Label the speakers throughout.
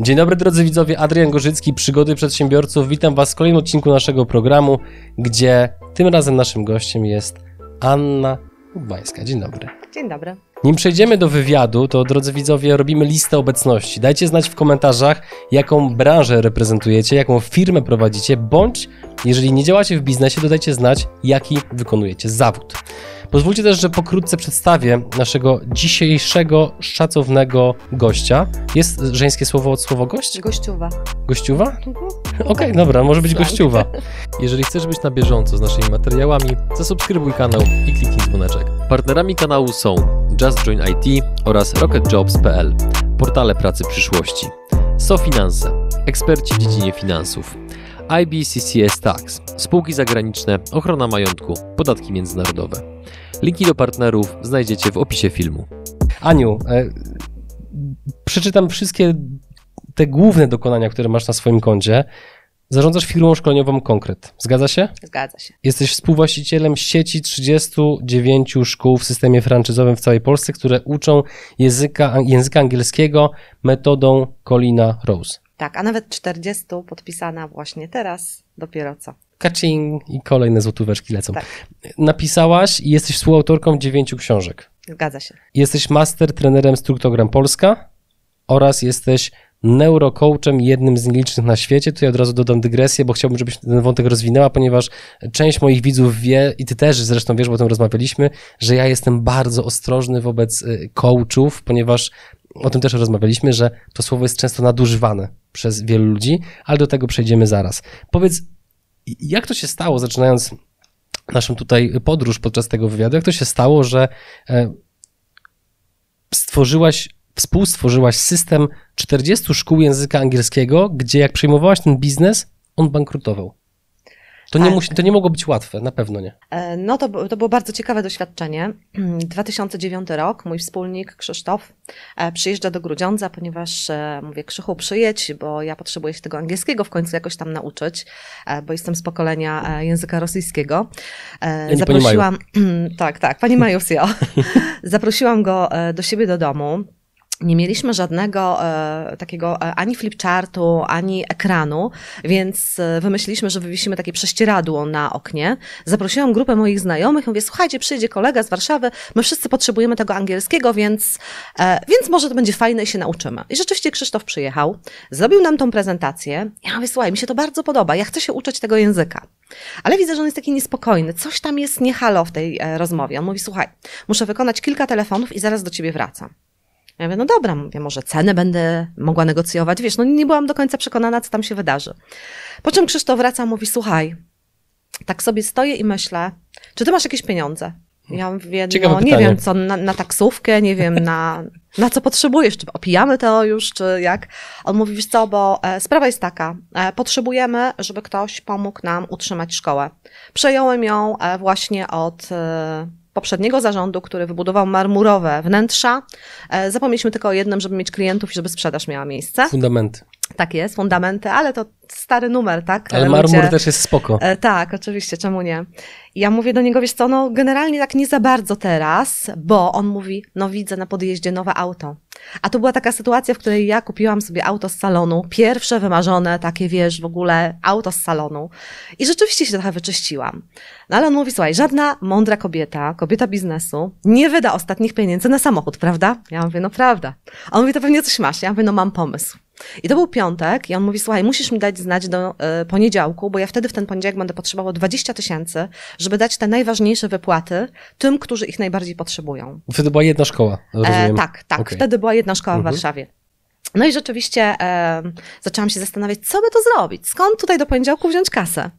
Speaker 1: Dzień dobry drodzy widzowie, Adrian Gorzycki, Przygody Przedsiębiorców. Witam Was w kolejnym odcinku naszego programu, gdzie tym razem naszym gościem jest Anna Udbańska. Dzień dobry.
Speaker 2: Dzień dobry.
Speaker 1: Nim przejdziemy do wywiadu, to drodzy widzowie, robimy listę obecności. Dajcie znać w komentarzach, jaką branżę reprezentujecie, jaką firmę prowadzicie, bądź jeżeli nie działacie w biznesie, dodajcie znać, jaki wykonujecie zawód. Pozwólcie też, że pokrótce przedstawię naszego dzisiejszego szacownego gościa. Jest żeńskie słowo od słowa gość?
Speaker 2: Gościuwa.
Speaker 1: Gościuwa?
Speaker 2: Mhm.
Speaker 1: Okej, dobra, może być
Speaker 2: Slang.
Speaker 1: gościuwa. Jeżeli chcesz być na bieżąco z naszymi materiałami, zasubskrybuj kanał i kliknij dzwoneczek. Partnerami kanału są Just Join IT oraz RocketJobs.pl, portale pracy przyszłości. SoFinanse, eksperci w dziedzinie finansów. IBCCS Tax, spółki zagraniczne, ochrona majątku, podatki międzynarodowe. Linki do partnerów znajdziecie w opisie filmu. Aniu, e, przeczytam wszystkie te główne dokonania, które masz na swoim koncie. Zarządzasz firmą szkoleniową Konkret. Zgadza się?
Speaker 2: Zgadza się.
Speaker 1: Jesteś współwłaścicielem sieci 39 szkół w systemie franczyzowym w całej Polsce, które uczą języka, języka angielskiego metodą Colina Rose.
Speaker 2: Tak, a nawet 40 podpisana właśnie teraz, dopiero co.
Speaker 1: Kaching i kolejne złotóweczki lecą.
Speaker 2: Tak.
Speaker 1: Napisałaś i jesteś współautorką dziewięciu książek.
Speaker 2: Zgadza się.
Speaker 1: Jesteś master trenerem Struktogram Polska oraz jesteś neurocoachem, jednym z nielicznych na świecie. Tu ja od razu dodam dygresję, bo chciałbym, żebyś ten wątek rozwinęła, ponieważ część moich widzów wie, i ty też zresztą wiesz, bo o tym rozmawialiśmy, że ja jestem bardzo ostrożny wobec y, coachów, ponieważ o tym też rozmawialiśmy, że to słowo jest często nadużywane przez wielu ludzi, ale do tego przejdziemy zaraz. Powiedz, jak to się stało, zaczynając naszą tutaj podróż podczas tego wywiadu, jak to się stało, że e, stworzyłaś, współstworzyłaś system 40 szkół języka angielskiego, gdzie jak przejmowałaś ten biznes, on bankrutował. To, nie,
Speaker 2: Tak.
Speaker 1: musi, to nie mogło być łatwe, na pewno nie.
Speaker 2: E, No to, to było bardzo ciekawe doświadczenie. 2009 rok, mój wspólnik Krzysztof e, przyjeżdża do Grudziądza, ponieważ e, mówię, Krzychu przyjedź, bo ja potrzebuję się tego angielskiego w końcu jakoś tam nauczyć, bo jestem z pokolenia języka rosyjskiego.
Speaker 1: Nie
Speaker 2: Zaprosiłam, tak, tak, pani Majusio. Zaprosiłam go do siebie do domu. Nie mieliśmy żadnego e, takiego e, ani flipchartu, ani ekranu, więc e, wymyśliliśmy, że wywiesimy takie prześcieradło na oknie. Zaprosiłam grupę moich znajomych, mówię, słuchajcie, przyjdzie kolega z Warszawy, my wszyscy potrzebujemy tego angielskiego, więc, e, więc może to będzie fajne i się nauczymy. I rzeczywiście Krzysztof przyjechał, zrobił nam tą prezentację. Ja mówię, słuchaj, mi się to bardzo podoba, ja chcę się uczyć tego języka. Ale widzę, że on jest taki niespokojny, coś tam jest nie halo w tej e, rozmowie. On mówi, słuchaj, muszę wykonać kilka telefonów i zaraz do ciebie wracam. Ja mówię, no dobra, mówię, może cenę będę mogła negocjować. Wiesz, no nie byłam do końca przekonana, co tam się wydarzy. Po czym Krzysztof wraca, mówi, słuchaj, tak sobie stoję i myślę, czy ty masz jakieś pieniądze? Ja mówię,
Speaker 1: Ciekawe
Speaker 2: no nie
Speaker 1: pytanie.
Speaker 2: wiem, co, na, na taksówkę, nie wiem, na, na co potrzebujesz, czy opijamy to już, czy jak? On mówi, wiesz co, bo e, sprawa jest taka, e, potrzebujemy, żeby ktoś pomógł nam utrzymać szkołę. Przejąłem ją e, właśnie od e, poprzedniego zarządu, który wybudował marmurowe wnętrza. E, Zapomnieliśmy tylko o jednym, żeby mieć klientów i żeby sprzedaż miała miejsce.
Speaker 1: Fundamenty.
Speaker 2: Tak jest, fundamenty, ale to stary numer, tak?
Speaker 1: Ale
Speaker 2: E,
Speaker 1: marmur
Speaker 2: ludzie-
Speaker 1: też jest spoko.
Speaker 2: E, tak, oczywiście, czemu nie? Ja mówię do niego, wiesz co, no generalnie tak nie za bardzo teraz, bo on mówi, no widzę na podjeździe nowe auto. A to była taka sytuacja, w której ja kupiłam sobie auto z salonu, pierwsze wymarzone, takie wiesz, w ogóle auto z salonu. I rzeczywiście się trochę wyczyściłam. No ale on mówi, słuchaj, żadna mądra kobieta, kobieta biznesu, nie wyda ostatnich pieniędzy na samochód, prawda? Ja mówię, no prawda. A on mówi, to pewnie coś masz. Ja mówię, no mam pomysł. I to był piątek i on mówi, słuchaj, musisz mi dać znać do e, poniedziałku, bo ja wtedy w ten poniedziałek będę potrzebował 20 tysięcy, żeby dać te najważniejsze wypłaty tym, którzy ich najbardziej potrzebują.
Speaker 1: Wtedy była jedna szkoła, rozumiem.
Speaker 2: E, tak, tak.
Speaker 1: Okej.
Speaker 2: Wtedy była jedna szkoła
Speaker 1: Mhm.
Speaker 2: w Warszawie. No i rzeczywiście e, zaczęłam się zastanawiać, co by to zrobić? Skąd tutaj do poniedziałku wziąć kasę?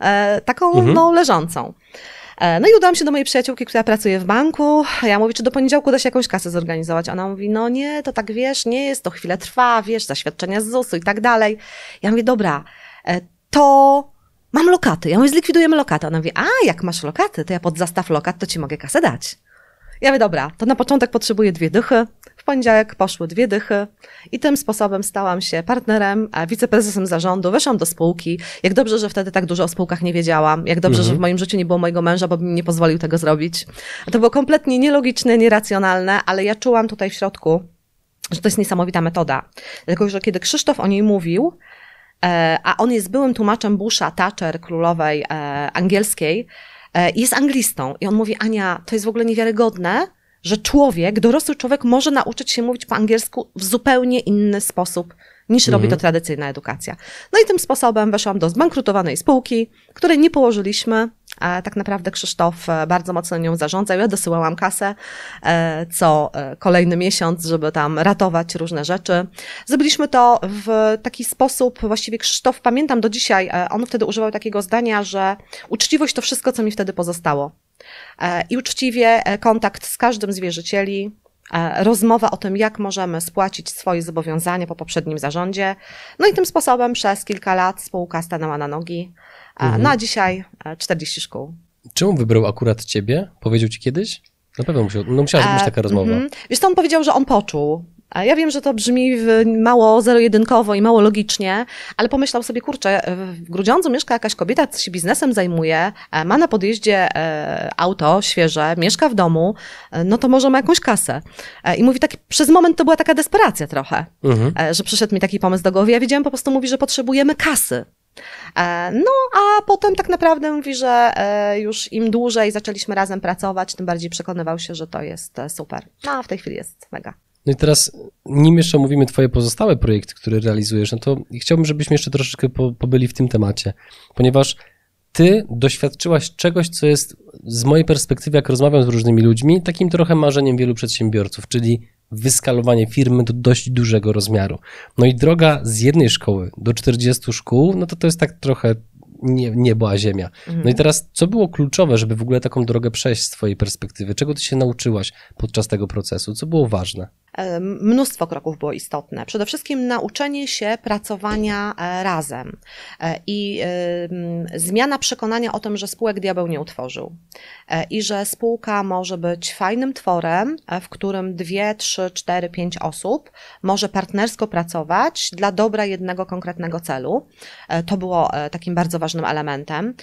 Speaker 2: E, taką,
Speaker 1: Mhm.
Speaker 2: no, leżącą. E, No i udałam się do mojej przyjaciółki, która pracuje w banku. Ja mówię, czy do poniedziałku da się jakąś kasę zorganizować? Ona mówi, no nie, to tak wiesz, nie jest, to chwilę trwa, wiesz, zaświadczenia z ZUS-u i tak dalej. Ja mówię, dobra, e, to mam lokaty. Ja mówię, zlikwidujemy lokaty. Ona mówi, a jak masz lokaty, to ja pod zastaw lokat, to ci mogę kasę dać. Ja mówię, dobra, to na początek potrzebuję dwie dychy. W poniedziałek poszły dwie dychy i tym sposobem stałam się partnerem, wiceprezesem zarządu. Weszłam do spółki. Jak dobrze, że wtedy tak dużo o spółkach nie wiedziałam. Jak dobrze, że w moim życiu nie było mojego męża, bo mi nie pozwolił tego zrobić. To było kompletnie nielogiczne, nieracjonalne, ale ja czułam tutaj w środku, że to jest niesamowita metoda. Dlatego, że kiedy Krzysztof o niej mówił, e, a on jest byłym tłumaczem Busha, Thatcher, królowej e, angielskiej, e, jest anglistą. I on mówi, Ania, to jest w ogóle niewiarygodne, że człowiek, dorosły człowiek może nauczyć się mówić po angielsku w zupełnie inny sposób niż robi to tradycyjna edukacja. No i tym sposobem weszłam do zbankrutowanej spółki, której nie położyliśmy. A tak naprawdę Krzysztof e, bardzo mocno nią zarządzał. Ja dosyłałam kasę e, co e, kolejny miesiąc, żeby tam ratować różne rzeczy. Zrobiliśmy to w taki sposób, właściwie Krzysztof, pamiętam do dzisiaj, on wtedy używał takiego zdania, że uczciwość to wszystko, co mi wtedy pozostało. I uczciwie kontakt z każdym z wierzycieli, E, rozmowa o tym, jak możemy spłacić swoje zobowiązania po poprzednim zarządzie. No i tym sposobem przez kilka lat spółka stanęła na nogi. E, mhm. No a dzisiaj 40 e, szkół.
Speaker 1: Czemu wybrał akurat ciebie? Powiedział ci kiedyś? Na pewno musiał, no musiała być taka rozmowa. Mm -hmm.
Speaker 2: Wiesz, to on powiedział, że on poczuł, ja wiem, że to brzmi mało zero-jedynkowo i mało logicznie, ale pomyślał sobie, kurczę, w Grudziądzu mieszka jakaś kobieta, która się biznesem zajmuje, e, ma na podjeździe e, auto świeże, mieszka w domu, e, no to może ma jakąś kasę. I mówi tak, przez moment to była taka desperacja trochę, mhm. że przyszedł mi taki pomysł do głowy. Ja wiedziałem po prostu, mówi, że potrzebujemy kasy. No, a potem tak naprawdę mówi, że już im dłużej zaczęliśmy razem pracować, tym bardziej przekonywał się, że to jest super. No, a w tej chwili jest mega.
Speaker 1: No i teraz, nim jeszcze omówimy Twoje pozostałe projekty, które realizujesz, no to chciałbym, żebyśmy jeszcze troszeczkę po, pobyli w tym temacie, ponieważ Ty doświadczyłaś czegoś, co jest z mojej perspektywy, jak rozmawiam z różnymi ludźmi, takim trochę marzeniem wielu przedsiębiorców, czyli wyskalowanie firmy do dość dużego rozmiaru. No i droga z jednej szkoły do 40 szkół, no to to jest tak trochę nie, nie była ziemia. No i mhm. teraz, co było kluczowe, żeby w ogóle taką drogę przejść z twojej perspektywy? Czego ty się nauczyłaś podczas tego procesu? Co było ważne?
Speaker 2: Mnóstwo kroków było istotne. Przede wszystkim nauczenie się pracowania e, razem e, i zmiana przekonania o tym, że spółek diabeł nie utworzył e, i że spółka może być fajnym tworem, w którym dwie, trzy, cztery, pięć osób może partnersko pracować dla dobra jednego konkretnego celu. To było takim bardzo ważnym elementem.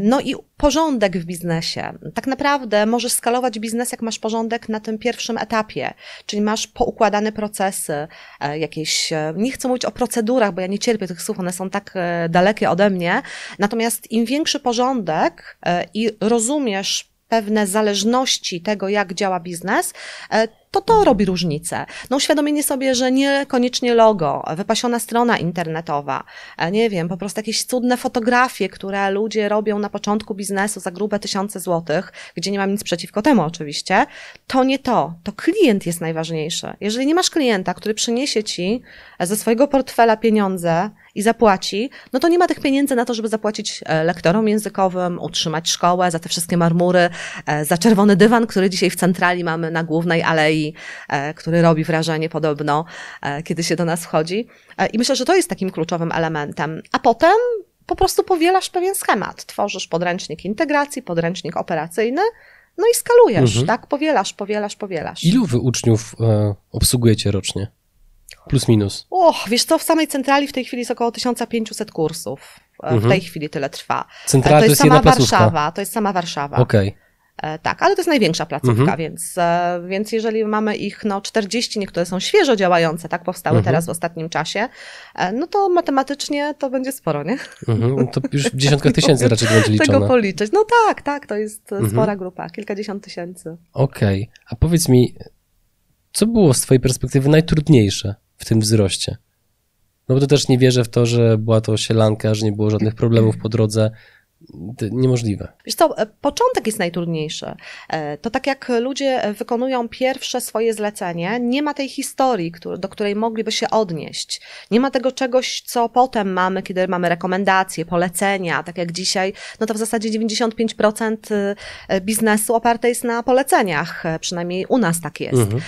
Speaker 2: No i porządek w biznesie. Tak naprawdę możesz skalować biznes, jak masz porządek na tym pierwszym etapie, czyli masz poukładane procesy, e, jakieś, e, nie chcę mówić o procedurach, bo ja nie cierpię tych słów, one są tak e, dalekie ode mnie, natomiast im większy porządek i rozumiesz pewne zależności tego, jak działa biznes, to to robi różnicę. No uświadomienie sobie, że niekoniecznie logo, wypasiona strona internetowa, nie wiem, po prostu jakieś cudne fotografie, które ludzie robią na początku biznesu za grube tysiące złotych, gdzie nie mam nic przeciwko temu oczywiście, to nie to. To klient jest najważniejszy. Jeżeli nie masz klienta, który przyniesie ci ze swojego portfela pieniądze i zapłaci, no to nie ma tych pieniędzy na to, żeby zapłacić e, lektorom językowym, utrzymać szkołę, za te wszystkie marmury, e, za czerwony dywan, który dzisiaj w centrali mamy na głównej alei, e, który robi wrażenie podobno, kiedy się do nas wchodzi. I myślę, że to jest takim kluczowym elementem. A potem po prostu powielasz pewien schemat. Tworzysz podręcznik integracji, podręcznik operacyjny, no i skalujesz, mhm. tak? Powielasz, powielasz, powielasz.
Speaker 1: Ilu wy uczniów e, obsługujecie rocznie? Plus minus.
Speaker 2: Och, wiesz co, w samej centrali w tej chwili jest około 1500 kursów. E, w mhm. tej chwili tyle trwa.
Speaker 1: Centrala e, to, to jest, sama
Speaker 2: Warszawa, to jest sama Warszawa.
Speaker 1: Okej. Okay.
Speaker 2: E, tak, ale to jest największa placówka, mhm. więc, więc jeżeli mamy ich no, 40, niektóre są świeżo działające, tak, powstały mhm. teraz w ostatnim czasie, no to matematycznie to będzie sporo, nie?
Speaker 1: Mhm. No to już w dziesiątkach tysięcy raczej będzie liczone.
Speaker 2: Tego policzyć. No tak, tak, to jest mhm. spora grupa, kilkadziesiąt tysięcy.
Speaker 1: Okej, okay. a powiedz mi, co było z twojej perspektywy najtrudniejsze w tym wzroście. No bo to też nie wierzę w to, że była to sielanka, że nie było żadnych problemów po drodze niemożliwe.
Speaker 2: Wiesz co, e, początek jest najtrudniejszy. E, to tak jak ludzie wykonują pierwsze swoje zlecenie, nie ma tej historii, do której mogliby się odnieść. Nie ma tego czegoś, co potem mamy, kiedy mamy rekomendacje, polecenia, tak jak dzisiaj, no to w zasadzie 95% e, biznesu oparte jest na poleceniach, przynajmniej u nas tak jest. Mhm.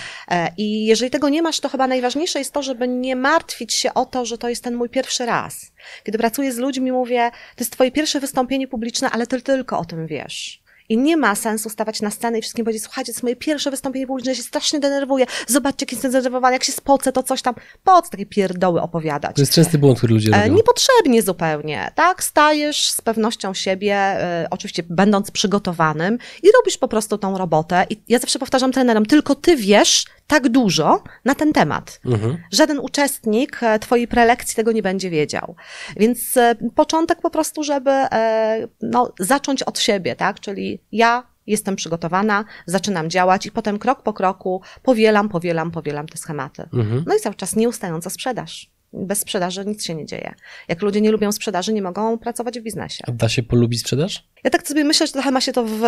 Speaker 2: I jeżeli tego nie masz, to chyba najważniejsze jest to, żeby nie martwić się o to, że to jest ten mój pierwszy raz. Kiedy pracuję z ludźmi, mówię, to jest twoje pierwsze wystąpienie publiczne, ale ty tylko o tym wiesz. I nie ma sensu stawać na scenę i wszystkim powiedzieć, słuchajcie, to jest moje pierwsze wystąpienie publiczne, ja się strasznie denerwuję, zobaczcie, jak jestem zdenerwowany, jak się spocę, to coś tam. Po co takie pierdoły opowiadać?
Speaker 1: To jest częsty błąd, który ludzie e, robią.
Speaker 2: Niepotrzebnie zupełnie, tak? Stajesz z pewnością siebie, e, oczywiście będąc przygotowanym i robisz po prostu tą robotę. I ja zawsze powtarzam trenerom, tylko ty wiesz, tak dużo na ten temat.
Speaker 3: Mhm.
Speaker 2: Żaden uczestnik e, Twojej prelekcji tego nie będzie wiedział. Więc e, początek po prostu, żeby e, no, zacząć od siebie, tak? Czyli ja jestem przygotowana, zaczynam działać i potem krok po kroku powielam, powielam, powielam te schematy.
Speaker 3: Mhm.
Speaker 2: No i cały czas nieustająca sprzedaż. Bez sprzedaży nic się nie dzieje. Jak ludzie nie lubią sprzedaży, nie mogą pracować w biznesie.
Speaker 3: A da się polubić sprzedaż?
Speaker 2: Ja tak sobie myślę, że trochę ma się to w,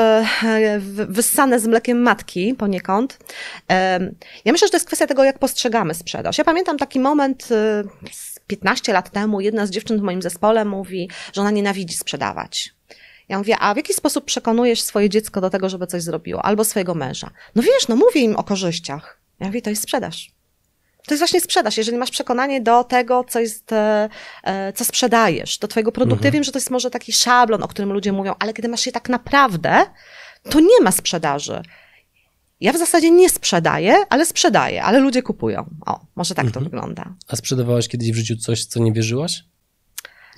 Speaker 2: w, wyssane z mlekiem matki poniekąd. Ja myślę, że to jest kwestia tego, jak postrzegamy sprzedaż. Ja pamiętam taki moment y, z 15 lat temu, jedna z dziewczyn w moim zespole mówi, że ona nienawidzi sprzedawać. Ja mówię, a w jaki sposób przekonujesz swoje dziecko do tego, żeby coś zrobiło? Albo swojego męża? No wiesz, no mówię im o korzyściach. Ja mówię, to jest sprzedaż. To jest właśnie sprzedaż. Jeżeli masz przekonanie do tego, co jest, e, e, co sprzedajesz, do twojego produktu. Ja wiem, że to jest może taki szablon, o którym ludzie mówią, ale kiedy masz je tak naprawdę, to nie ma sprzedaży. Ja w zasadzie nie sprzedaję, ale sprzedaję, ale ludzie kupują. O, może tak to wygląda.
Speaker 3: A sprzedawałaś kiedyś w życiu coś, co nie wierzyłaś?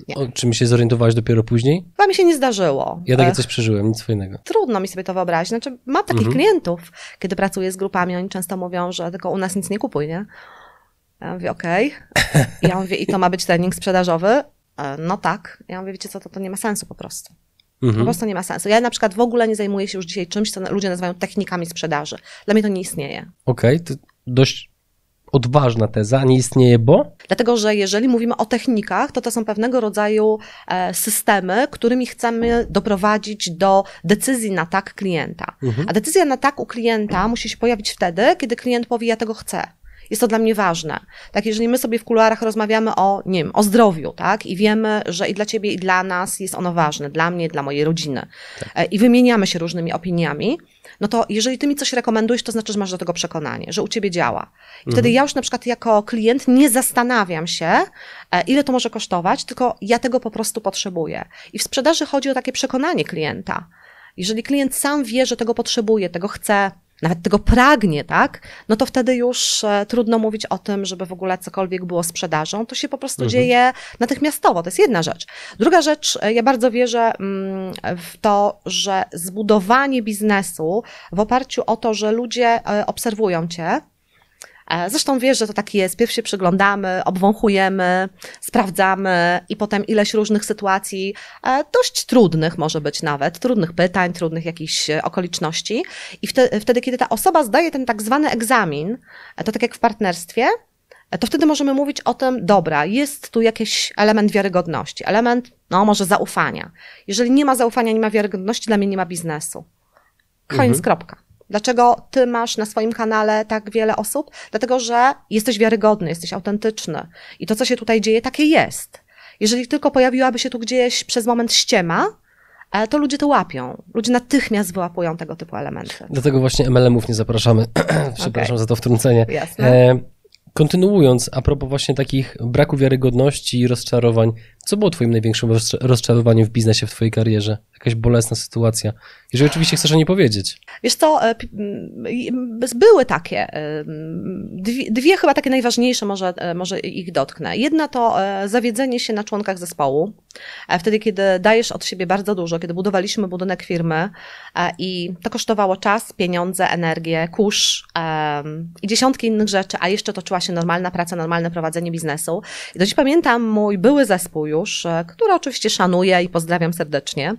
Speaker 2: Nie.
Speaker 3: O czym się zorientowałaś dopiero później?
Speaker 2: Chyba mi się nie zdarzyło.
Speaker 3: Ja takie
Speaker 2: E,
Speaker 3: coś przeżyłem, nic fajnego.
Speaker 2: Trudno mi sobie to wyobrazić. Znaczy, mam takich klientów, kiedy pracuję z grupami, oni często mówią, że tylko u nas nic nie kupuj, nie? Ja mówię, okej. Ja mówię, i to ma być trening sprzedażowy? E, No tak. Ja mówię, wiecie co, to, to nie ma sensu po prostu. Po
Speaker 3: Mhm.
Speaker 2: prostu nie ma sensu. Ja na przykład w ogóle nie zajmuję się już dzisiaj czymś, co ludzie nazywają technikami sprzedaży. Dla mnie to nie istnieje.
Speaker 3: Okej, to dość odważna teza, nie istnieje, bo?
Speaker 2: Dlatego, że jeżeli mówimy o technikach, to to są pewnego rodzaju e, systemy, którymi chcemy doprowadzić do decyzji na tak klienta. A decyzja na tak u klienta musi się pojawić wtedy, kiedy klient powie, ja tego chcę. Jest to dla mnie ważne. Tak, jeżeli my sobie w kuluarach rozmawiamy o, nie wiem, o zdrowiu, tak, i wiemy, że i dla ciebie, i dla nas jest ono ważne, dla mnie, dla mojej rodziny, e, i wymieniamy się różnymi opiniami, no to jeżeli ty mi coś rekomendujesz, to znaczy, że masz do tego przekonanie, że u ciebie działa. I wtedy ja już na przykład jako klient nie zastanawiam się, e, ile to może kosztować, tylko ja tego po prostu potrzebuję. I w sprzedaży chodzi o takie przekonanie klienta. Jeżeli klient sam wie, że tego potrzebuje, tego chce, nawet tego pragnie, tak, no to wtedy już e, trudno mówić o tym, żeby w ogóle cokolwiek było sprzedażą. To się po prostu dzieje natychmiastowo. To jest jedna rzecz. Druga rzecz, e, ja bardzo wierzę mm, w to, że zbudowanie biznesu w oparciu o to, że ludzie e, obserwują cię, Zresztą wiesz, że to tak jest. Pierw się przyglądamy, obwąchujemy, sprawdzamy i potem ileś różnych sytuacji, e, dość trudnych może być nawet, trudnych pytań, trudnych jakichś e, okoliczności. I wtedy, wtedy kiedy ta osoba zdaje ten tak zwany egzamin, e, to tak jak w partnerstwie, e, to wtedy możemy mówić o tym, dobra, jest tu jakiś element wiarygodności, element, no może zaufania. Jeżeli nie ma zaufania, nie ma wiarygodności, dla mnie nie ma biznesu. Koniec, kropka. Dlaczego ty masz na swoim kanale tak wiele osób? Dlatego, że jesteś wiarygodny, jesteś autentyczny. I to, co się tutaj dzieje, takie jest. Jeżeli tylko pojawiłaby się tu gdzieś przez moment ściema, e, to ludzie to łapią. Ludzie natychmiast wyłapują tego typu elementy.
Speaker 3: Dlatego właśnie MLM-ów nie zapraszamy. Przepraszam za to wtrącenie.
Speaker 2: Jasne.
Speaker 3: E, kontynuując, a propos właśnie takich braku wiarygodności i rozczarowań, co było twoim największym rozcza- rozczarowaniem w biznesie, w twojej karierze? Jakaś bolesna sytuacja? Jeżeli oczywiście chcesz o niej powiedzieć.
Speaker 2: Wiesz co, e, były takie, e, dwie, dwie chyba takie najważniejsze, może, e, może ich dotknę. Jedna to zawiedzenie się na członkach zespołu. Wtedy, kiedy dajesz od siebie bardzo dużo, kiedy budowaliśmy budynek firmy i to kosztowało czas, pieniądze, energię, kurz i dziesiątki innych rzeczy, a jeszcze toczyła się normalna praca, normalne prowadzenie biznesu. I do dziś pamiętam mój były zespół już, e, który oczywiście szanuję i pozdrawiam serdecznie.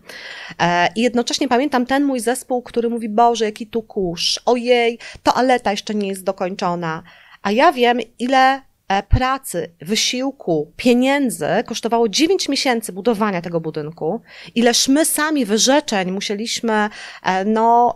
Speaker 2: E, I jednocześnie pamiętam ten mój zespół, który mówi, Boże, jaki tu kurz, ojej, toaleta jeszcze nie jest dokończona. A ja wiem, ile e, pracy, wysiłku, pieniędzy kosztowało 9 miesięcy budowania tego budynku, ileż my sami wyrzeczeń musieliśmy, no,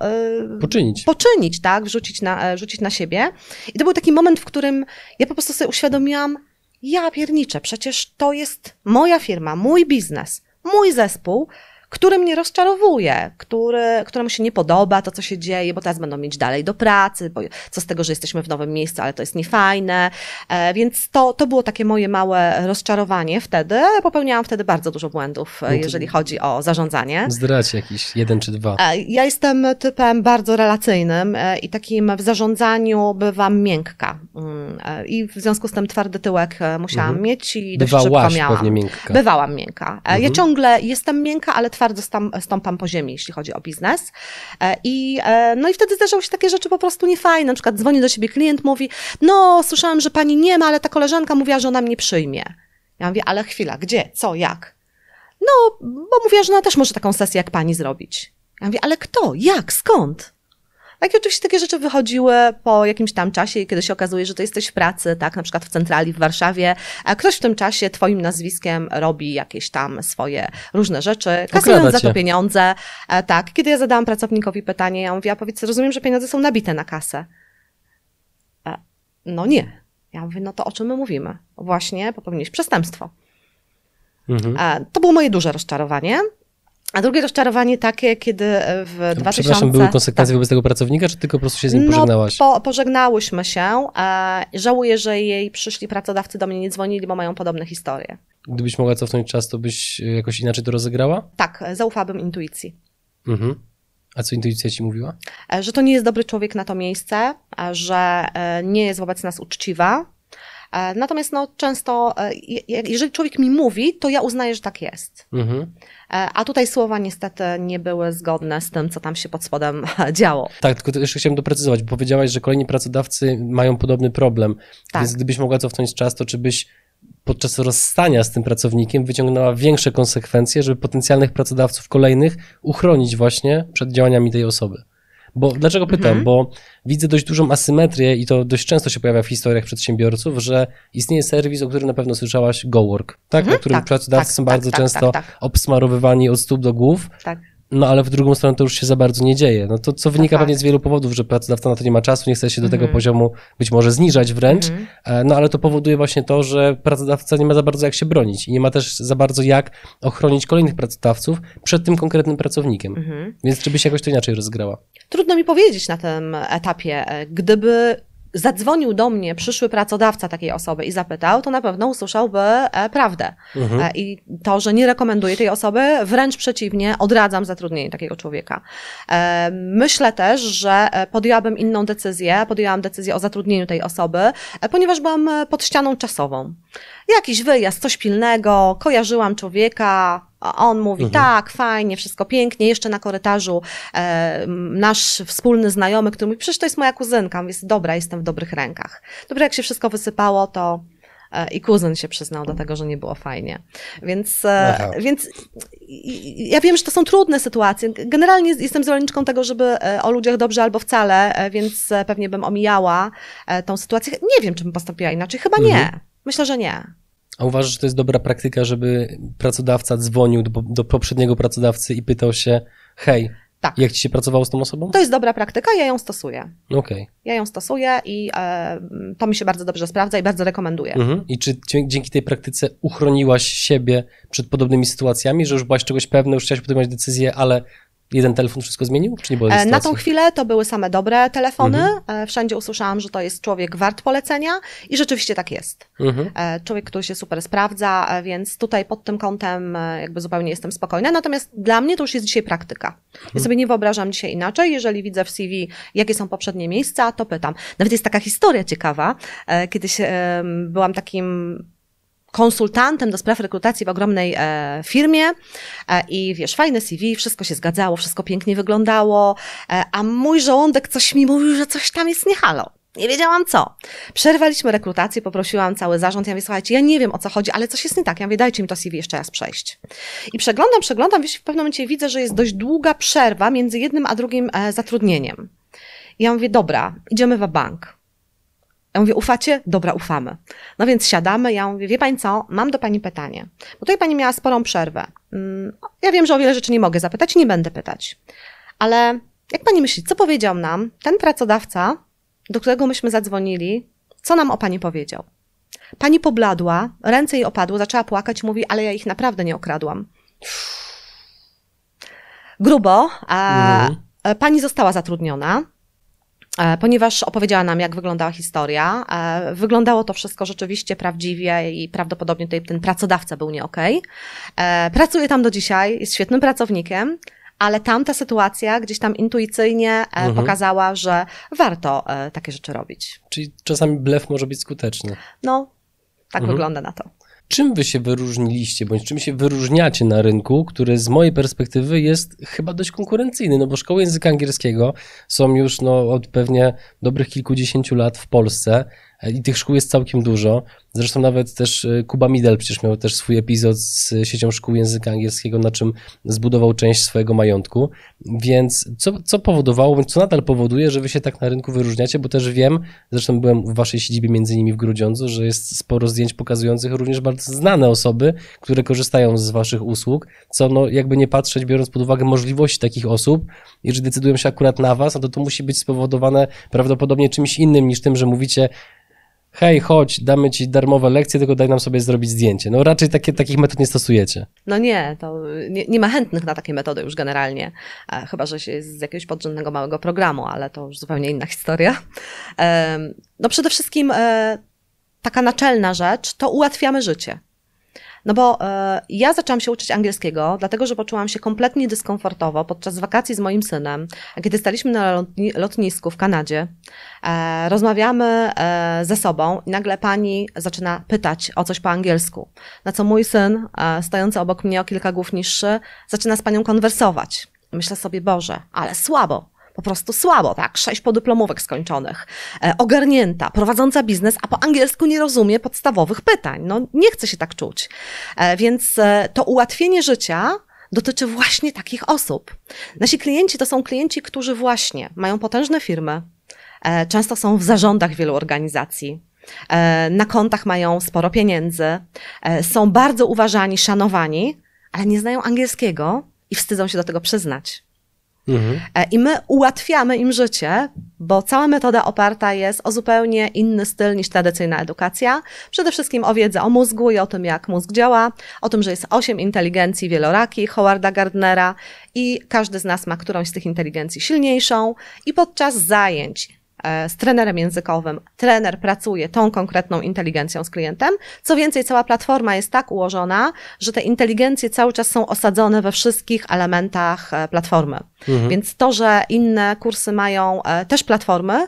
Speaker 3: Poczynić.
Speaker 2: poczynić, tak, wrzucić na, rzucić na siebie. I to był taki moment, w którym ja po prostu sobie uświadomiłam, ja pierniczę, przecież to jest moja firma, mój biznes, mój zespół, który mnie rozczarowuje, który, któremu się nie podoba to, co się dzieje, bo teraz będą mieć dalej do pracy, bo co z tego, że jesteśmy w nowym miejscu, ale to jest niefajne. E, więc to, to było takie moje małe rozczarowanie wtedy. Popełniałam wtedy bardzo dużo błędów, e, jeżeli chodzi o zarządzanie.
Speaker 3: Zdrać jakiś jeden czy dwa.
Speaker 2: E, Ja jestem typem bardzo relacyjnym i takim w zarządzaniu bywam miękka. Mm, I w związku z tym twardy tyłek musiałam mieć i dość szybko
Speaker 3: Bywałaś
Speaker 2: miałam.
Speaker 3: pewnie miękka.
Speaker 2: Bywałam miękka. E, Ja ciągle jestem miękka, ale twarda twardo stąpam po ziemi, jeśli chodzi o biznes. E, I, e, no i wtedy zdarzały się takie rzeczy po prostu niefajne. Na przykład dzwoni do siebie klient, mówi, no słyszałem, że pani nie ma, ale ta koleżanka mówiła, że ona mnie przyjmie. Ja mówię, ale chwila, gdzie, co, jak? No, bo mówiła, że ona też może taką sesję jak pani zrobić. Ja mówię, ale kto, jak, skąd? Tak, i oczywiście takie rzeczy wychodziły po jakimś tam czasie, kiedy się okazuje, że to jesteś w pracy, tak, na przykład w centrali w Warszawie, a ktoś w tym czasie twoim nazwiskiem robi jakieś tam swoje różne rzeczy, kasując za to pieniądze. E, Tak, kiedy ja zadałam pracownikowi pytanie, ja mówię, a powiedz, rozumiem, że pieniądze są nabite na kasę. E, No nie. Ja mówię, no to o czym my mówimy? Właśnie popełniłeś przestępstwo.
Speaker 1: Mhm.
Speaker 2: E, To było moje duże rozczarowanie. A drugie rozczarowanie takie, kiedy w 2000...
Speaker 1: Przepraszam, były konsekwencje
Speaker 2: Tak.
Speaker 1: wobec tego pracownika, czy tylko po prostu się z nim
Speaker 2: No,
Speaker 1: pożegnałaś?
Speaker 2: po, pożegnałyśmy się. E, żałuję, że jej przyszli pracodawcy do mnie nie dzwonili, bo mają podobne historie.
Speaker 1: Gdybyś mogła cofnąć czas, to byś e, jakoś inaczej to rozegrała?
Speaker 2: Tak, e, zaufałabym intuicji.
Speaker 1: Mhm. A co intuicja ci mówiła?
Speaker 2: E, Że to nie jest dobry człowiek na to miejsce, e, że e, nie jest wobec nas uczciwa. E, Natomiast no, często, e, je- jeżeli człowiek mi mówi, to ja uznaję, że tak jest.
Speaker 1: Mhm.
Speaker 2: E, A tutaj słowa niestety nie były zgodne z tym, co tam się pod spodem działo.
Speaker 1: Tak, tylko jeszcze chciałem doprecyzować, bo powiedziałaś, że kolejni pracodawcy mają podobny problem.
Speaker 2: Tak.
Speaker 1: Więc gdybyś mogła cofnąć czas, to czy byś podczas rozstania z tym pracownikiem wyciągnęła większe konsekwencje, żeby potencjalnych pracodawców kolejnych uchronić właśnie przed działaniami tej osoby? Bo dlaczego pytam?
Speaker 2: Mhm.
Speaker 1: Bo widzę dość dużą asymetrię i to dość często się pojawia w historiach przedsiębiorców, że istnieje serwis, o którym na pewno słyszałaś, GoWork, tak?
Speaker 2: Mhm,
Speaker 1: na którym
Speaker 2: tak,
Speaker 1: pracodawcy
Speaker 2: tak,
Speaker 1: są
Speaker 2: tak,
Speaker 1: bardzo
Speaker 2: tak,
Speaker 1: często
Speaker 2: tak, tak.
Speaker 1: obsmarowywani od stóp do głów.
Speaker 2: Tak.
Speaker 1: No ale w drugą stronę to już się za bardzo nie dzieje. No to co wynika
Speaker 2: fakt.
Speaker 1: pewnie z wielu powodów, że pracodawca na to nie ma czasu, nie chce się do tego
Speaker 2: Mhm.
Speaker 1: poziomu być może zniżać wręcz, e, no ale to powoduje właśnie to, że pracodawca nie ma za bardzo jak się bronić i nie ma też za bardzo jak ochronić kolejnych pracodawców przed tym konkretnym pracownikiem.
Speaker 2: Mhm.
Speaker 1: Więc czy byś jakoś to inaczej rozgrała?
Speaker 2: Trudno mi powiedzieć na tym etapie. E, Gdyby zadzwonił do mnie przyszły pracodawca takiej osoby i zapytał, to na pewno usłyszałby e, prawdę.
Speaker 1: Mhm.
Speaker 2: E, I to, że nie rekomenduję tej osoby, wręcz przeciwnie, odradzam zatrudnienie takiego człowieka. E, Myślę też, że podjęłabym inną decyzję, podjęłam decyzję o zatrudnieniu tej osoby, ponieważ byłam pod ścianą czasową. Jakiś wyjazd, coś pilnego, kojarzyłam człowieka, a on mówi,
Speaker 1: Mhm.
Speaker 2: tak, fajnie, wszystko pięknie. Jeszcze na korytarzu e, nasz wspólny znajomy, który mówi, przecież to jest moja kuzynka. Mówię, dobra, jestem w dobrych rękach. Dobra, jak się wszystko wysypało, to e, i kuzyn się przyznał do tego, że nie było fajnie. Więc, e, więc i- ja wiem, że to są trudne sytuacje. Generalnie jestem zwolenniczką tego, żeby e, o ludziach dobrze albo wcale, e, więc e, pewnie bym omijała tą sytuację. Nie wiem, czy bym postąpiła inaczej. Chyba nie.
Speaker 1: Mhm.
Speaker 2: Myślę, że nie.
Speaker 1: A uważasz, że to jest dobra praktyka, żeby pracodawca dzwonił do, do poprzedniego pracodawcy i pytał się, hej,
Speaker 2: Tak.
Speaker 1: jak ci się pracowało z tą osobą?
Speaker 2: To jest dobra praktyka, ja ją stosuję.
Speaker 1: Okej.
Speaker 2: Ja ją stosuję i e, to mi się bardzo dobrze sprawdza i bardzo rekomenduję.
Speaker 1: Mhm. I czy dzięki tej praktyce uchroniłaś siebie przed podobnymi sytuacjami, że już byłaś czegoś pewna, już chciałaś podejmować decyzję, ale jeden telefon wszystko zmienił? Czy nie było
Speaker 2: E, Na tą chwilę to były same dobre telefony.
Speaker 1: Mhm.
Speaker 2: E, Wszędzie usłyszałam, że to jest człowiek wart polecenia i rzeczywiście tak jest.
Speaker 1: Mhm.
Speaker 2: E, Człowiek, który się super sprawdza, więc tutaj pod tym kątem jakby zupełnie jestem spokojna. Natomiast dla mnie to już jest dzisiaj praktyka. Ja sobie nie wyobrażam dzisiaj inaczej. Jeżeli widzę w CV, jakie są poprzednie miejsca, to pytam. Nawet jest taka historia ciekawa. Kiedyś byłam takim konsultantem do spraw rekrutacji w ogromnej e, firmie e, i wiesz, fajne CV, wszystko się zgadzało, wszystko pięknie wyglądało, e, a mój żołądek coś mi mówił, że coś tam jest nie halo. Nie wiedziałam co. Przerwaliśmy rekrutację, poprosiłam cały zarząd. Ja mówię, słuchajcie, ja nie wiem o co chodzi, ale coś jest nie tak. Ja mówię, dajcie mi to CV jeszcze raz przejść. I przeglądam, przeglądam, wiesz, w pewnym momencie widzę, że jest dość długa przerwa między jednym a drugim e, zatrudnieniem. I ja mówię, dobra, idziemy w bank. Ja mówię, ufacie? Dobra, ufamy. No więc siadamy, ja mówię, wie pani co, mam do pani pytanie. Bo tutaj pani miała sporą przerwę. Mm, Ja wiem, że o wiele rzeczy nie mogę zapytać i nie będę pytać. Ale jak pani myśli, co powiedział nam ten pracodawca, do którego myśmy zadzwonili, co nam o pani powiedział? Pani pobladła, ręce jej opadły, zaczęła płakać, mówi, ale ja ich naprawdę nie okradłam. Grubo, a
Speaker 1: Mhm.
Speaker 2: pani została zatrudniona, ponieważ opowiedziała nam, jak wyglądała historia. E, Wyglądało to wszystko rzeczywiście prawdziwie i prawdopodobnie tutaj ten pracodawca był nie okej. E, Pracuje tam do dzisiaj, jest świetnym pracownikiem, ale tamta sytuacja gdzieś tam intuicyjnie e,
Speaker 1: Mhm.
Speaker 2: pokazała, że warto e, takie rzeczy robić.
Speaker 1: Czyli czasami blef może być skuteczny.
Speaker 2: No, tak
Speaker 1: Mhm.
Speaker 2: wygląda na to.
Speaker 1: Czym wy się wyróżniliście, bądź czym się wyróżniacie na rynku, który z mojej perspektywy jest chyba dość konkurencyjny, no bo szkoły języka angielskiego są już no, od pewnie dobrych kilkudziesięciu lat w Polsce i tych szkół jest całkiem dużo. Zresztą nawet też e, Kuba Midel przecież miał też swój epizod z siecią szkół języka angielskiego, na czym zbudował część swojego majątku. Więc co, co powodowało, co nadal powoduje, że wy się tak na rynku wyróżniacie, bo też wiem, zresztą byłem w waszej siedzibie między innymi w Grudziądzu, że jest sporo zdjęć pokazujących również bardzo znane osoby, które korzystają z waszych usług, co no jakby nie patrzeć, biorąc pod uwagę możliwości takich osób, jeżeli decydują się akurat na was, no to to musi być spowodowane prawdopodobnie czymś innym niż tym, że mówicie hej, chodź, damy ci darmowe lekcje, tylko daj nam sobie zrobić zdjęcie. No raczej takie, takich metod nie stosujecie.
Speaker 2: No nie, to nie, nie ma chętnych na takie metody już generalnie, e, chyba że się jest z jakiegoś podrzędnego małego programu, ale to już zupełnie inna historia. E, no przede wszystkim e, taka naczelna rzecz to ułatwiamy życie. No bo e, ja zaczęłam się uczyć angielskiego, dlatego że poczułam się kompletnie dyskomfortowo podczas wakacji z moim synem, kiedy staliśmy na lotni lotnisku w Kanadzie. E, rozmawiamy e, ze sobą i nagle pani zaczyna pytać o coś po angielsku. Na co mój syn, e, stojący obok mnie o kilka głów niższy, zaczyna z panią konwersować. Myślę sobie, Boże, ale słabo po prostu słabo, tak? Sześć podyplomówek skończonych, e, ogarnięta, prowadząca biznes, a po angielsku nie rozumie podstawowych pytań. No nie chce się tak czuć. E, więc e, to ułatwienie życia dotyczy właśnie takich osób. Nasi klienci to są klienci, którzy właśnie mają potężne firmy, e, często są w zarządach wielu organizacji, e, na kontach mają sporo pieniędzy, e, są bardzo uważani, szanowani, ale nie znają angielskiego i wstydzą się do tego przyznać. Mhm. E, I my ułatwiamy im życie, bo cała metoda oparta jest o zupełnie inny styl niż tradycyjna edukacja. Przede wszystkim o wiedzę o mózgu i o tym, jak mózg działa, o tym, że jest osiem inteligencji wieloraki Howarda Gardnera i każdy z nas ma którąś z tych inteligencji silniejszą i podczas zajęć z trenerem językowym, trener pracuje tą konkretną inteligencją z klientem. Co więcej, cała platforma jest tak ułożona, że te inteligencje cały czas są osadzone we wszystkich elementach e, platformy. Mhm. Więc to, że inne kursy mają e, też platformy,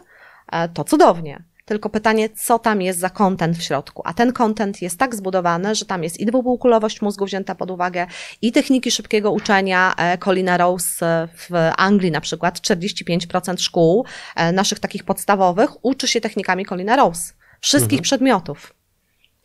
Speaker 2: to cudownie. Tylko pytanie, co tam jest za content w środku. A ten content jest tak zbudowany, że tam jest i dwupółkulowość mózgu wzięta pod uwagę, i techniki szybkiego uczenia. E, Colina Rose e, w Anglii na przykład 45% szkół e, naszych takich podstawowych uczy się technikami Colina Rose. Wszystkich mhm. przedmiotów.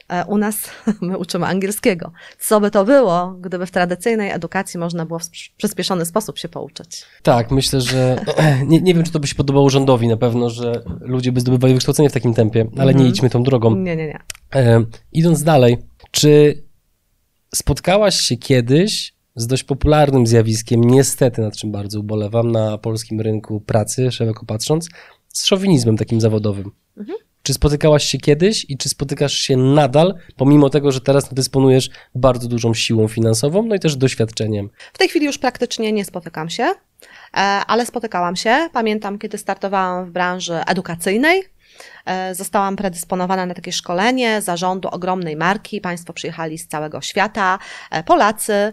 Speaker 2: E, u nas my uczymy angielskiego. Co by to było, gdyby w tradycyjnej edukacji można było w przyspieszony sposób się pouczyć?
Speaker 1: Tak, myślę, że nie, nie wiem, czy to by się podobało rządowi na pewno, że ludzie by zdobywali wykształcenie w takim tempie, ale nie mhm. idźmy tą drogą.
Speaker 2: Nie, nie, nie.
Speaker 1: E, idąc dalej, czy spotkałaś się kiedyś z dość popularnym zjawiskiem, niestety nad czym bardzo ubolewam, na polskim rynku pracy, szeroko patrząc, z szowinizmem takim zawodowym? Mhm. Czy spotykałaś się kiedyś i czy spotykasz się nadal, pomimo tego, że teraz dysponujesz bardzo dużą siłą finansową, no i też doświadczeniem?
Speaker 2: W tej chwili już praktycznie nie spotykam się, e, ale spotykałam się. Pamiętam, kiedy startowałam w branży edukacyjnej. E, zostałam predysponowana na takie szkolenie zarządu ogromnej marki. Państwo przyjechali z całego świata, e, Polacy.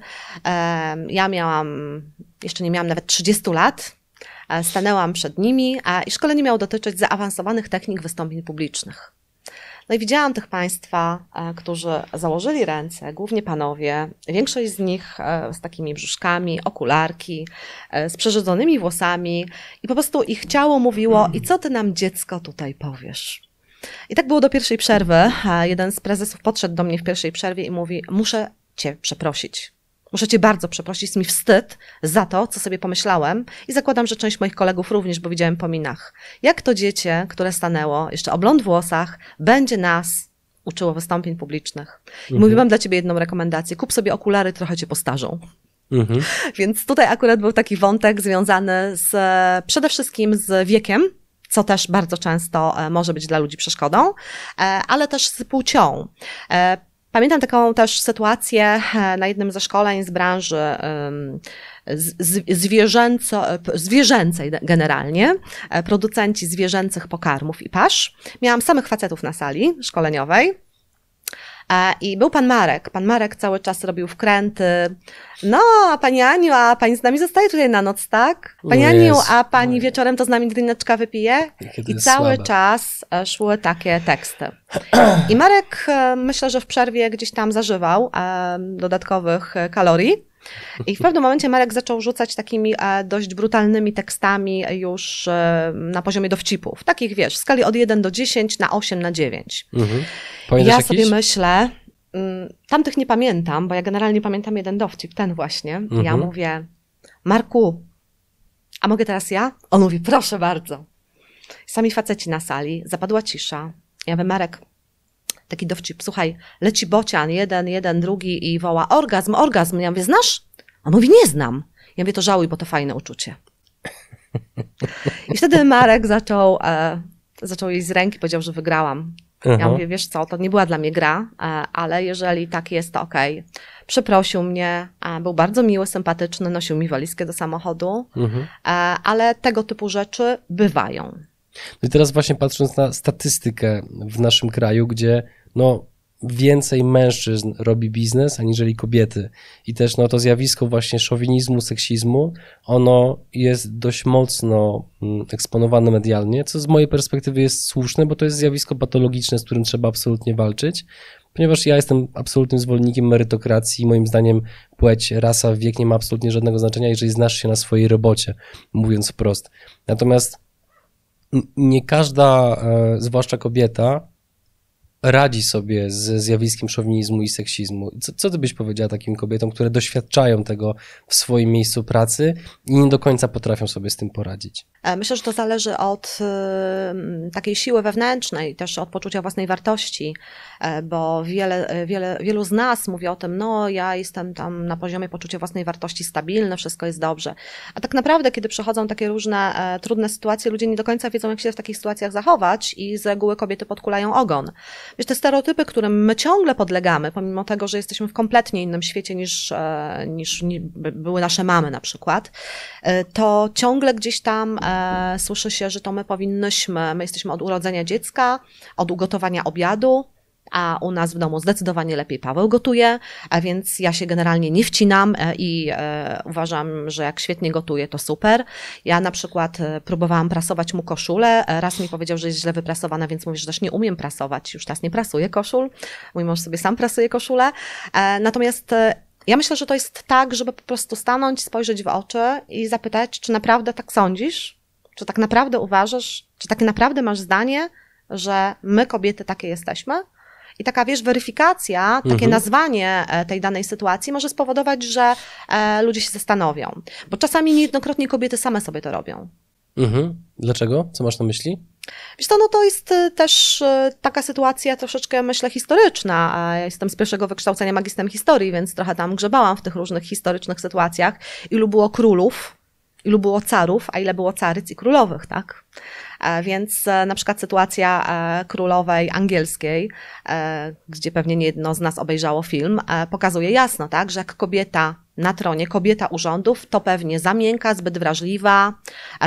Speaker 2: Ja miałam, jeszcze nie miałam nawet 30 lat, stanęłam przed nimi i szkolenie miało dotyczyć zaawansowanych technik wystąpień publicznych. No i widziałam tych Państwa, e, którzy założyli ręce, głównie panowie, większość z nich e, z takimi brzuszkami, okularki, z przerzedzonymi włosami i po prostu ich ciało mówiło i co ty nam dziecko tutaj powiesz? I tak było do pierwszej przerwy. Jeden z prezesów podszedł do mnie w pierwszej przerwie i mówi, muszę cię przeprosić. Muszę Cię bardzo przeprosić, jest mi wstyd za to, co sobie pomyślałem i zakładam, że część moich kolegów również, bo widziałem po minach. Jak to dziecię, które stanęło, jeszcze o blond włosach, będzie nas uczyło wystąpień publicznych. I mhm. mówi, mam dla Ciebie jedną rekomendację, kup sobie okulary, trochę Cię postarzą. Mhm. Więc tutaj akurat był taki wątek związany z, przede wszystkim z wiekiem, co też bardzo często e, może być dla ludzi przeszkodą, e, ale też z płcią. Pamiętam taką też sytuację e, na jednym ze szkoleń z branży zwierzęco, zwierzęcej generalnie, e, producenci zwierzęcych pokarmów i pasz. Miałam samych facetów na sali szkoleniowej. E, I był pan Marek. Pan Marek cały czas robił wkręty. No, a pani Aniu, a pani z nami zostaje tutaj na noc, tak? Pani
Speaker 1: O
Speaker 2: Aniu, a pani
Speaker 1: Maria.
Speaker 2: wieczorem to z nami drineczka wypije? I cały
Speaker 1: słabe.
Speaker 2: czas e, szły takie teksty. I Marek e, myślę, że w przerwie gdzieś tam zażywał dodatkowych kalorii. I w pewnym momencie Marek zaczął rzucać takimi e, dość brutalnymi tekstami już e, na poziomie dowcipów. Takich, wiesz, w skali od 1 do 10 na 8 na 9.
Speaker 1: Mhm. Pamiętasz
Speaker 2: ja
Speaker 1: jakiś?
Speaker 2: sobie myślę, mm, tamtych nie pamiętam, bo ja generalnie pamiętam jeden dowcip, ten właśnie. Ja
Speaker 1: Mhm.
Speaker 2: mówię, Marku, a mogę teraz ja? On mówi, proszę bardzo. Sami faceci na sali, zapadła cisza. Ja mówię, Marek, taki dowcip, słuchaj, leci bocian, jeden, jeden, drugi i woła, orgazm, orgazm. Ja mówię, znasz? On mówi, nie znam. Ja mówię, to żałuj, bo to fajne uczucie. I wtedy Marek zaczął, e, zaczął jej z ręki, powiedział, że wygrałam. Ja
Speaker 1: Aha.
Speaker 2: mówię, wiesz co, to nie była dla mnie gra, e, ale jeżeli tak jest, to okej. Przeprosił mnie, e, był bardzo miły, sympatyczny, nosił mi walizkę do samochodu,
Speaker 1: Mhm.
Speaker 2: e, ale tego typu rzeczy bywają.
Speaker 1: No i teraz właśnie patrząc na statystykę w naszym kraju, gdzie no więcej mężczyzn robi biznes aniżeli kobiety i też no to zjawisko właśnie szowinizmu, seksizmu, ono jest dość mocno mm, eksponowane medialnie, co z mojej perspektywy jest słuszne, bo to jest zjawisko patologiczne, z którym trzeba absolutnie walczyć, ponieważ ja jestem absolutnym zwolennikiem merytokracji i moim zdaniem płeć, rasa, wiek nie ma absolutnie żadnego znaczenia, jeżeli znasz się na swojej robocie, mówiąc wprost. Natomiast nie każda, e, zwłaszcza kobieta, radzi sobie z zjawiskiem szowinizmu i seksizmu. Co, co ty byś powiedziała takim kobietom, które doświadczają tego w swoim miejscu pracy i nie do końca potrafią sobie z tym poradzić?
Speaker 2: E, Myślę, że to zależy od y, takiej siły wewnętrznej, też od poczucia własnej wartości, e, bo wiele, e, wiele, wielu z nas mówi o tym, no ja jestem tam na poziomie poczucia własnej wartości stabilne, wszystko jest dobrze. A tak naprawdę, kiedy przychodzą takie różne e, trudne sytuacje, ludzie nie do końca wiedzą, jak się w takich sytuacjach zachować i z reguły kobiety podkulają ogon. Wiesz, te stereotypy, którym my ciągle podlegamy, pomimo tego, że jesteśmy w kompletnie innym świecie niż, e, niż ni- by- były nasze mamy na przykład, e, to ciągle gdzieś tam e, słyszy się, że to my powinnyśmy, my jesteśmy od urodzenia dziecka, od ugotowania obiadu, a u nas w domu zdecydowanie lepiej Paweł gotuje, a więc ja się generalnie nie wcinam e, i e, uważam, że jak świetnie gotuje, to super. Ja na przykład e, próbowałam prasować mu koszulę, raz mi powiedział, że jest źle wyprasowana, więc mówię, że też nie umiem prasować, już teraz nie prasuję koszul, mój mąż sobie sam prasuje koszulę, natomiast ja myślę, że to jest tak, żeby po prostu stanąć, spojrzeć w oczy i zapytać, czy naprawdę tak sądzisz? Czy tak naprawdę uważasz, czy tak naprawdę masz zdanie, że my kobiety takie jesteśmy? I taka, wiesz, weryfikacja, takie
Speaker 1: Mhm.
Speaker 2: nazwanie e, tej danej sytuacji może spowodować, że e, ludzie się zastanowią. Bo czasami niejednokrotnie kobiety same sobie to robią.
Speaker 1: Mhm. Dlaczego? Co masz na myśli?
Speaker 2: Wiesz co, no to jest y, też taka sytuacja troszeczkę, myślę, historyczna. Ja jestem z pierwszego wykształcenia magistrem historii, więc trochę tam grzebałam w tych różnych historycznych sytuacjach. Ilu było królów, ilu było carów, a ile było caryc i królowych, tak? E, Więc e, na przykład sytuacja e, królowej angielskiej, gdzie pewnie nie jedno z nas obejrzało film, pokazuje jasno, tak, że jak kobieta na tronie, kobieta urządów, to pewnie za miękka, zbyt wrażliwa,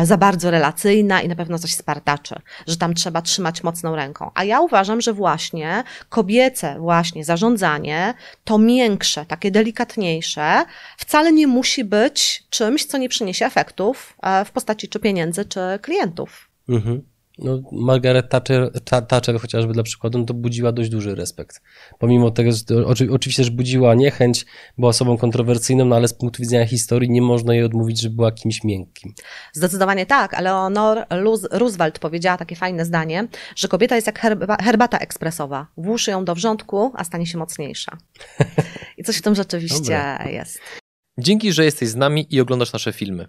Speaker 2: za bardzo relacyjna i na pewno coś spartaczy, że tam trzeba trzymać mocną ręką. A ja uważam, że właśnie kobiece właśnie zarządzanie, to miększe, takie delikatniejsze, wcale nie musi być czymś, co nie przyniesie efektów w postaci czy pieniędzy, czy klientów.
Speaker 1: Mhm. No, Margaret Thatcher, Ta- Thatcher chociażby dla przykładu, no to budziła dość duży respekt. Pomimo tego, że oczy, oczywiście, że budziła niechęć, była osobą kontrowersyjną, no ale z punktu widzenia historii nie można jej odmówić, że była kimś miękkim.
Speaker 2: Zdecydowanie tak. Eleanor Luz- Roosevelt powiedziała takie fajne zdanie, że kobieta jest jak herba, herbata ekspresowa. Włóż ją do wrzątku, a stanie się mocniejsza. I coś w tym rzeczywiście
Speaker 1: Dobre.
Speaker 2: jest.
Speaker 3: Dzięki, że jesteś z nami i oglądasz nasze filmy.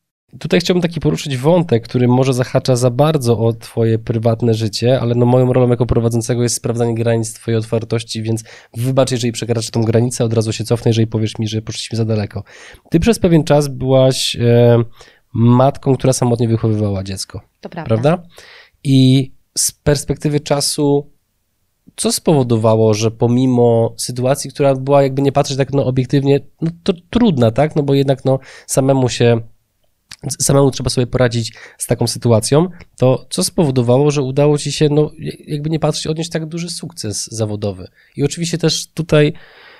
Speaker 1: Tutaj chciałbym taki poruszyć wątek, który może zahacza za bardzo o twoje prywatne życie, ale no moją rolą jako prowadzącego jest sprawdzanie granic twojej otwartości, więc wybacz, jeżeli przekraczasz tą granicę, od razu się cofnę, jeżeli powiesz mi, że poszliśmy za daleko. Ty przez pewien czas byłaś e, matką, która samotnie wychowywała dziecko.
Speaker 2: To prawda.
Speaker 1: Prawda? I z perspektywy czasu, co spowodowało, że pomimo sytuacji, która była, jakby nie patrzeć tak no, obiektywnie, no to trudna, tak? No bo jednak no, samemu się samemu trzeba sobie poradzić z taką sytuacją, to co spowodowało, że udało ci się, no jakby nie patrzeć, odnieść tak duży sukces zawodowy. I oczywiście też tutaj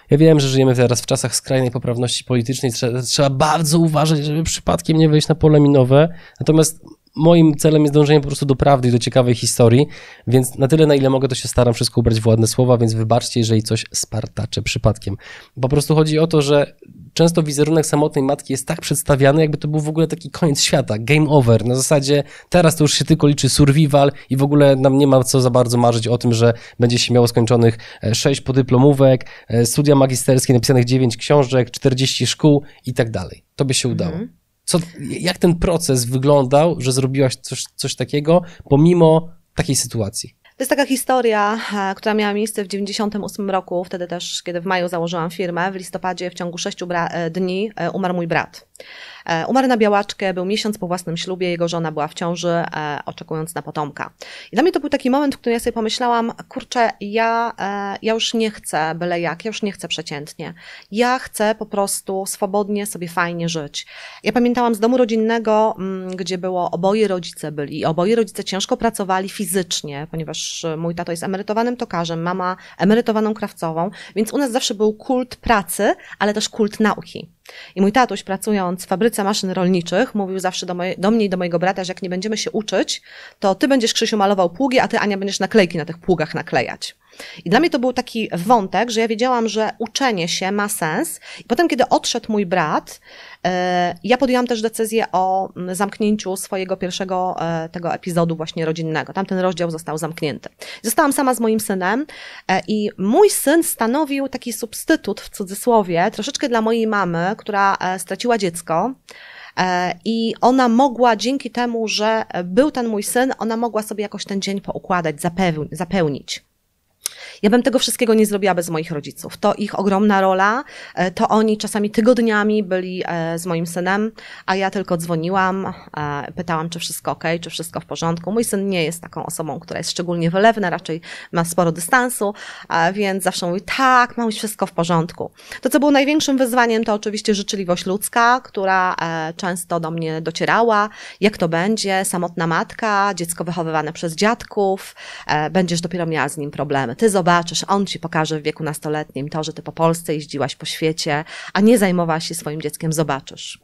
Speaker 1: ja wiem, że żyjemy teraz w czasach skrajnej poprawności politycznej, trzeba, trzeba bardzo uważać, żeby przypadkiem nie wejść na pole minowe, natomiast moim celem jest dążenie po prostu do prawdy i do ciekawej historii, więc na tyle, na ile mogę, to się staram wszystko ubrać w ładne słowa, więc wybaczcie, jeżeli coś spartaczę przypadkiem. Po prostu chodzi o to, że często wizerunek samotnej matki jest tak przedstawiany, jakby to był w ogóle taki koniec świata, game over. Na zasadzie teraz to już się tylko liczy survival i w ogóle nam nie ma co za bardzo marzyć o tym, że będzie się miało skończonych 6 e, podyplomówek, e, studia magisterskie, napisanych 9 książek, 40 szkół i tak dalej. To by się udało. Mhm. Co, jak ten proces wyglądał, że zrobiłaś coś, coś takiego, pomimo takiej sytuacji?
Speaker 2: Jest taka historia, e, która miała miejsce w 98 roku, wtedy też, kiedy w maju założyłam firmę. W listopadzie w ciągu 6 e, dni e, umarł mój brat. E, umarł na białaczkę, był miesiąc po własnym ślubie, jego żona była w ciąży, e, oczekując na potomka. I dla mnie to był taki moment, w którym ja sobie pomyślałam, kurczę, ja, e, ja już nie chcę byle jak, ja już nie chcę przeciętnie. Ja chcę po prostu swobodnie sobie fajnie żyć. Ja pamiętałam z domu rodzinnego, mm, gdzie było oboje rodzice byli oboje rodzice ciężko pracowali fizycznie, ponieważ mój tato jest emerytowanym tokarzem, mama emerytowaną krawcową, więc u nas zawsze był kult pracy, ale też kult nauki. I mój tatuś, pracując w fabryce maszyn rolniczych, mówił zawsze do, moje, do mnie i do mojego brata, że jak nie będziemy się uczyć, to ty będziesz, Krzysiu, malował pługi, a ty, Ania, będziesz naklejki na tych pługach naklejać. I dla mnie to był taki wątek, że ja wiedziałam, że uczenie się ma sens. I potem, kiedy odszedł mój brat, e, ja podjęłam też decyzję o zamknięciu swojego pierwszego e, tego epizodu właśnie rodzinnego. Tamten rozdział został zamknięty. Zostałam sama z moim synem e, i mój syn stanowił taki substytut w cudzysłowie troszeczkę dla mojej mamy, która straciła dziecko. I ona mogła dzięki temu, że był ten mój syn, ona mogła sobie jakoś ten dzień poukładać, zapełnić. Ja bym tego wszystkiego nie zrobiła bez moich rodziców. To ich ogromna rola. E, to oni czasami tygodniami byli e, z moim synem, a ja tylko dzwoniłam, e, pytałam, czy wszystko ok, czy wszystko w porządku. Mój syn nie jest taką osobą, która jest szczególnie wylewna, raczej ma sporo dystansu, więc zawsze mówi, tak, mam wszystko w porządku. To, co było największym wyzwaniem, to oczywiście życzliwość ludzka, która często do mnie docierała. Jak to będzie? Samotna matka, dziecko wychowywane przez dziadków, będziesz dopiero miała z nim problemy. Ty zobacz, zobaczysz, on ci pokaże w wieku nastoletnim to, że ty po Polsce jeździłaś po świecie, a nie zajmowałaś się swoim dzieckiem, zobaczysz.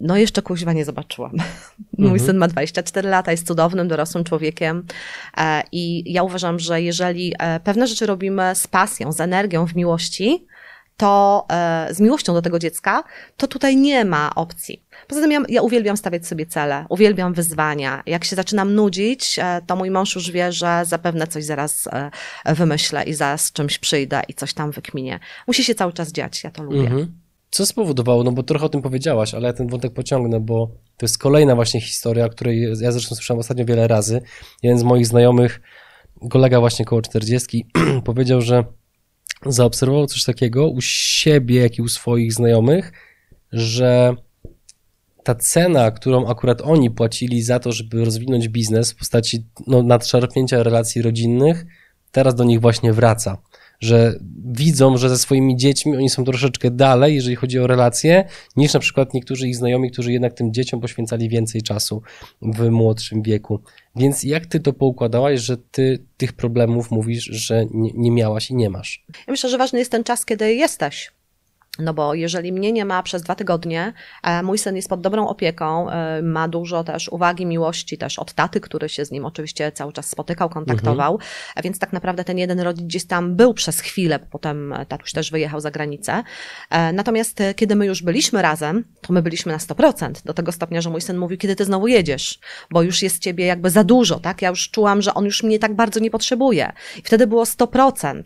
Speaker 2: No jeszcze kuźwa nie zobaczyłam. Mój mhm. syn ma 24 lata, jest cudownym, dorosłym człowiekiem e, i ja uważam, że jeżeli e, pewne rzeczy robimy z pasją, z energią, w miłości, to e, z miłością do tego dziecka, to tutaj nie ma opcji. Poza tym ja, ja, uwielbiam stawiać sobie cele, uwielbiam wyzwania. Jak się zaczynam nudzić, e, to mój mąż już wie, że zapewne coś zaraz e, wymyślę i zaraz czymś przyjdę i coś tam wykminię. Musi się cały czas dziać, ja to lubię. Mhm.
Speaker 1: Co spowodowało, no bo trochę o tym powiedziałaś, ale ja ten wątek pociągnę, bo to jest kolejna właśnie historia, której ja zresztą słyszałem ostatnio wiele razy. Jeden z moich znajomych, kolega właśnie koło 40, powiedział, że zaobserwował coś takiego u siebie, jak i u swoich znajomych, że ta cena, którą akurat oni płacili za to, żeby rozwinąć biznes w postaci no, nadszarpnięcia relacji rodzinnych, teraz do nich właśnie wraca. Że widzą, że ze swoimi dziećmi oni są troszeczkę dalej, jeżeli chodzi o relacje, niż na przykład niektórzy ich znajomi, którzy jednak tym dzieciom poświęcali więcej czasu w młodszym wieku. Więc jak ty to poukładałaś, że ty tych problemów mówisz, że nie, nie miałaś i nie masz?
Speaker 2: Ja myślę, że ważny jest ten czas, kiedy jesteś no bo jeżeli mnie nie ma przez dwa tygodnie, e, mój syn jest pod dobrą opieką, e, ma dużo też uwagi, miłości też od taty, który się z nim oczywiście cały czas spotykał, kontaktował, mhm. więc tak naprawdę ten jeden rodzic gdzieś tam był przez chwilę, potem tatuś też wyjechał za granicę. Natomiast kiedy my już byliśmy razem, to my byliśmy na 100%, do tego stopnia, że mój syn mówił, kiedy ty znowu jedziesz, bo już jest ciebie jakby za dużo, tak? Ja już czułam, że on już mnie tak bardzo nie potrzebuje. I wtedy było 100%.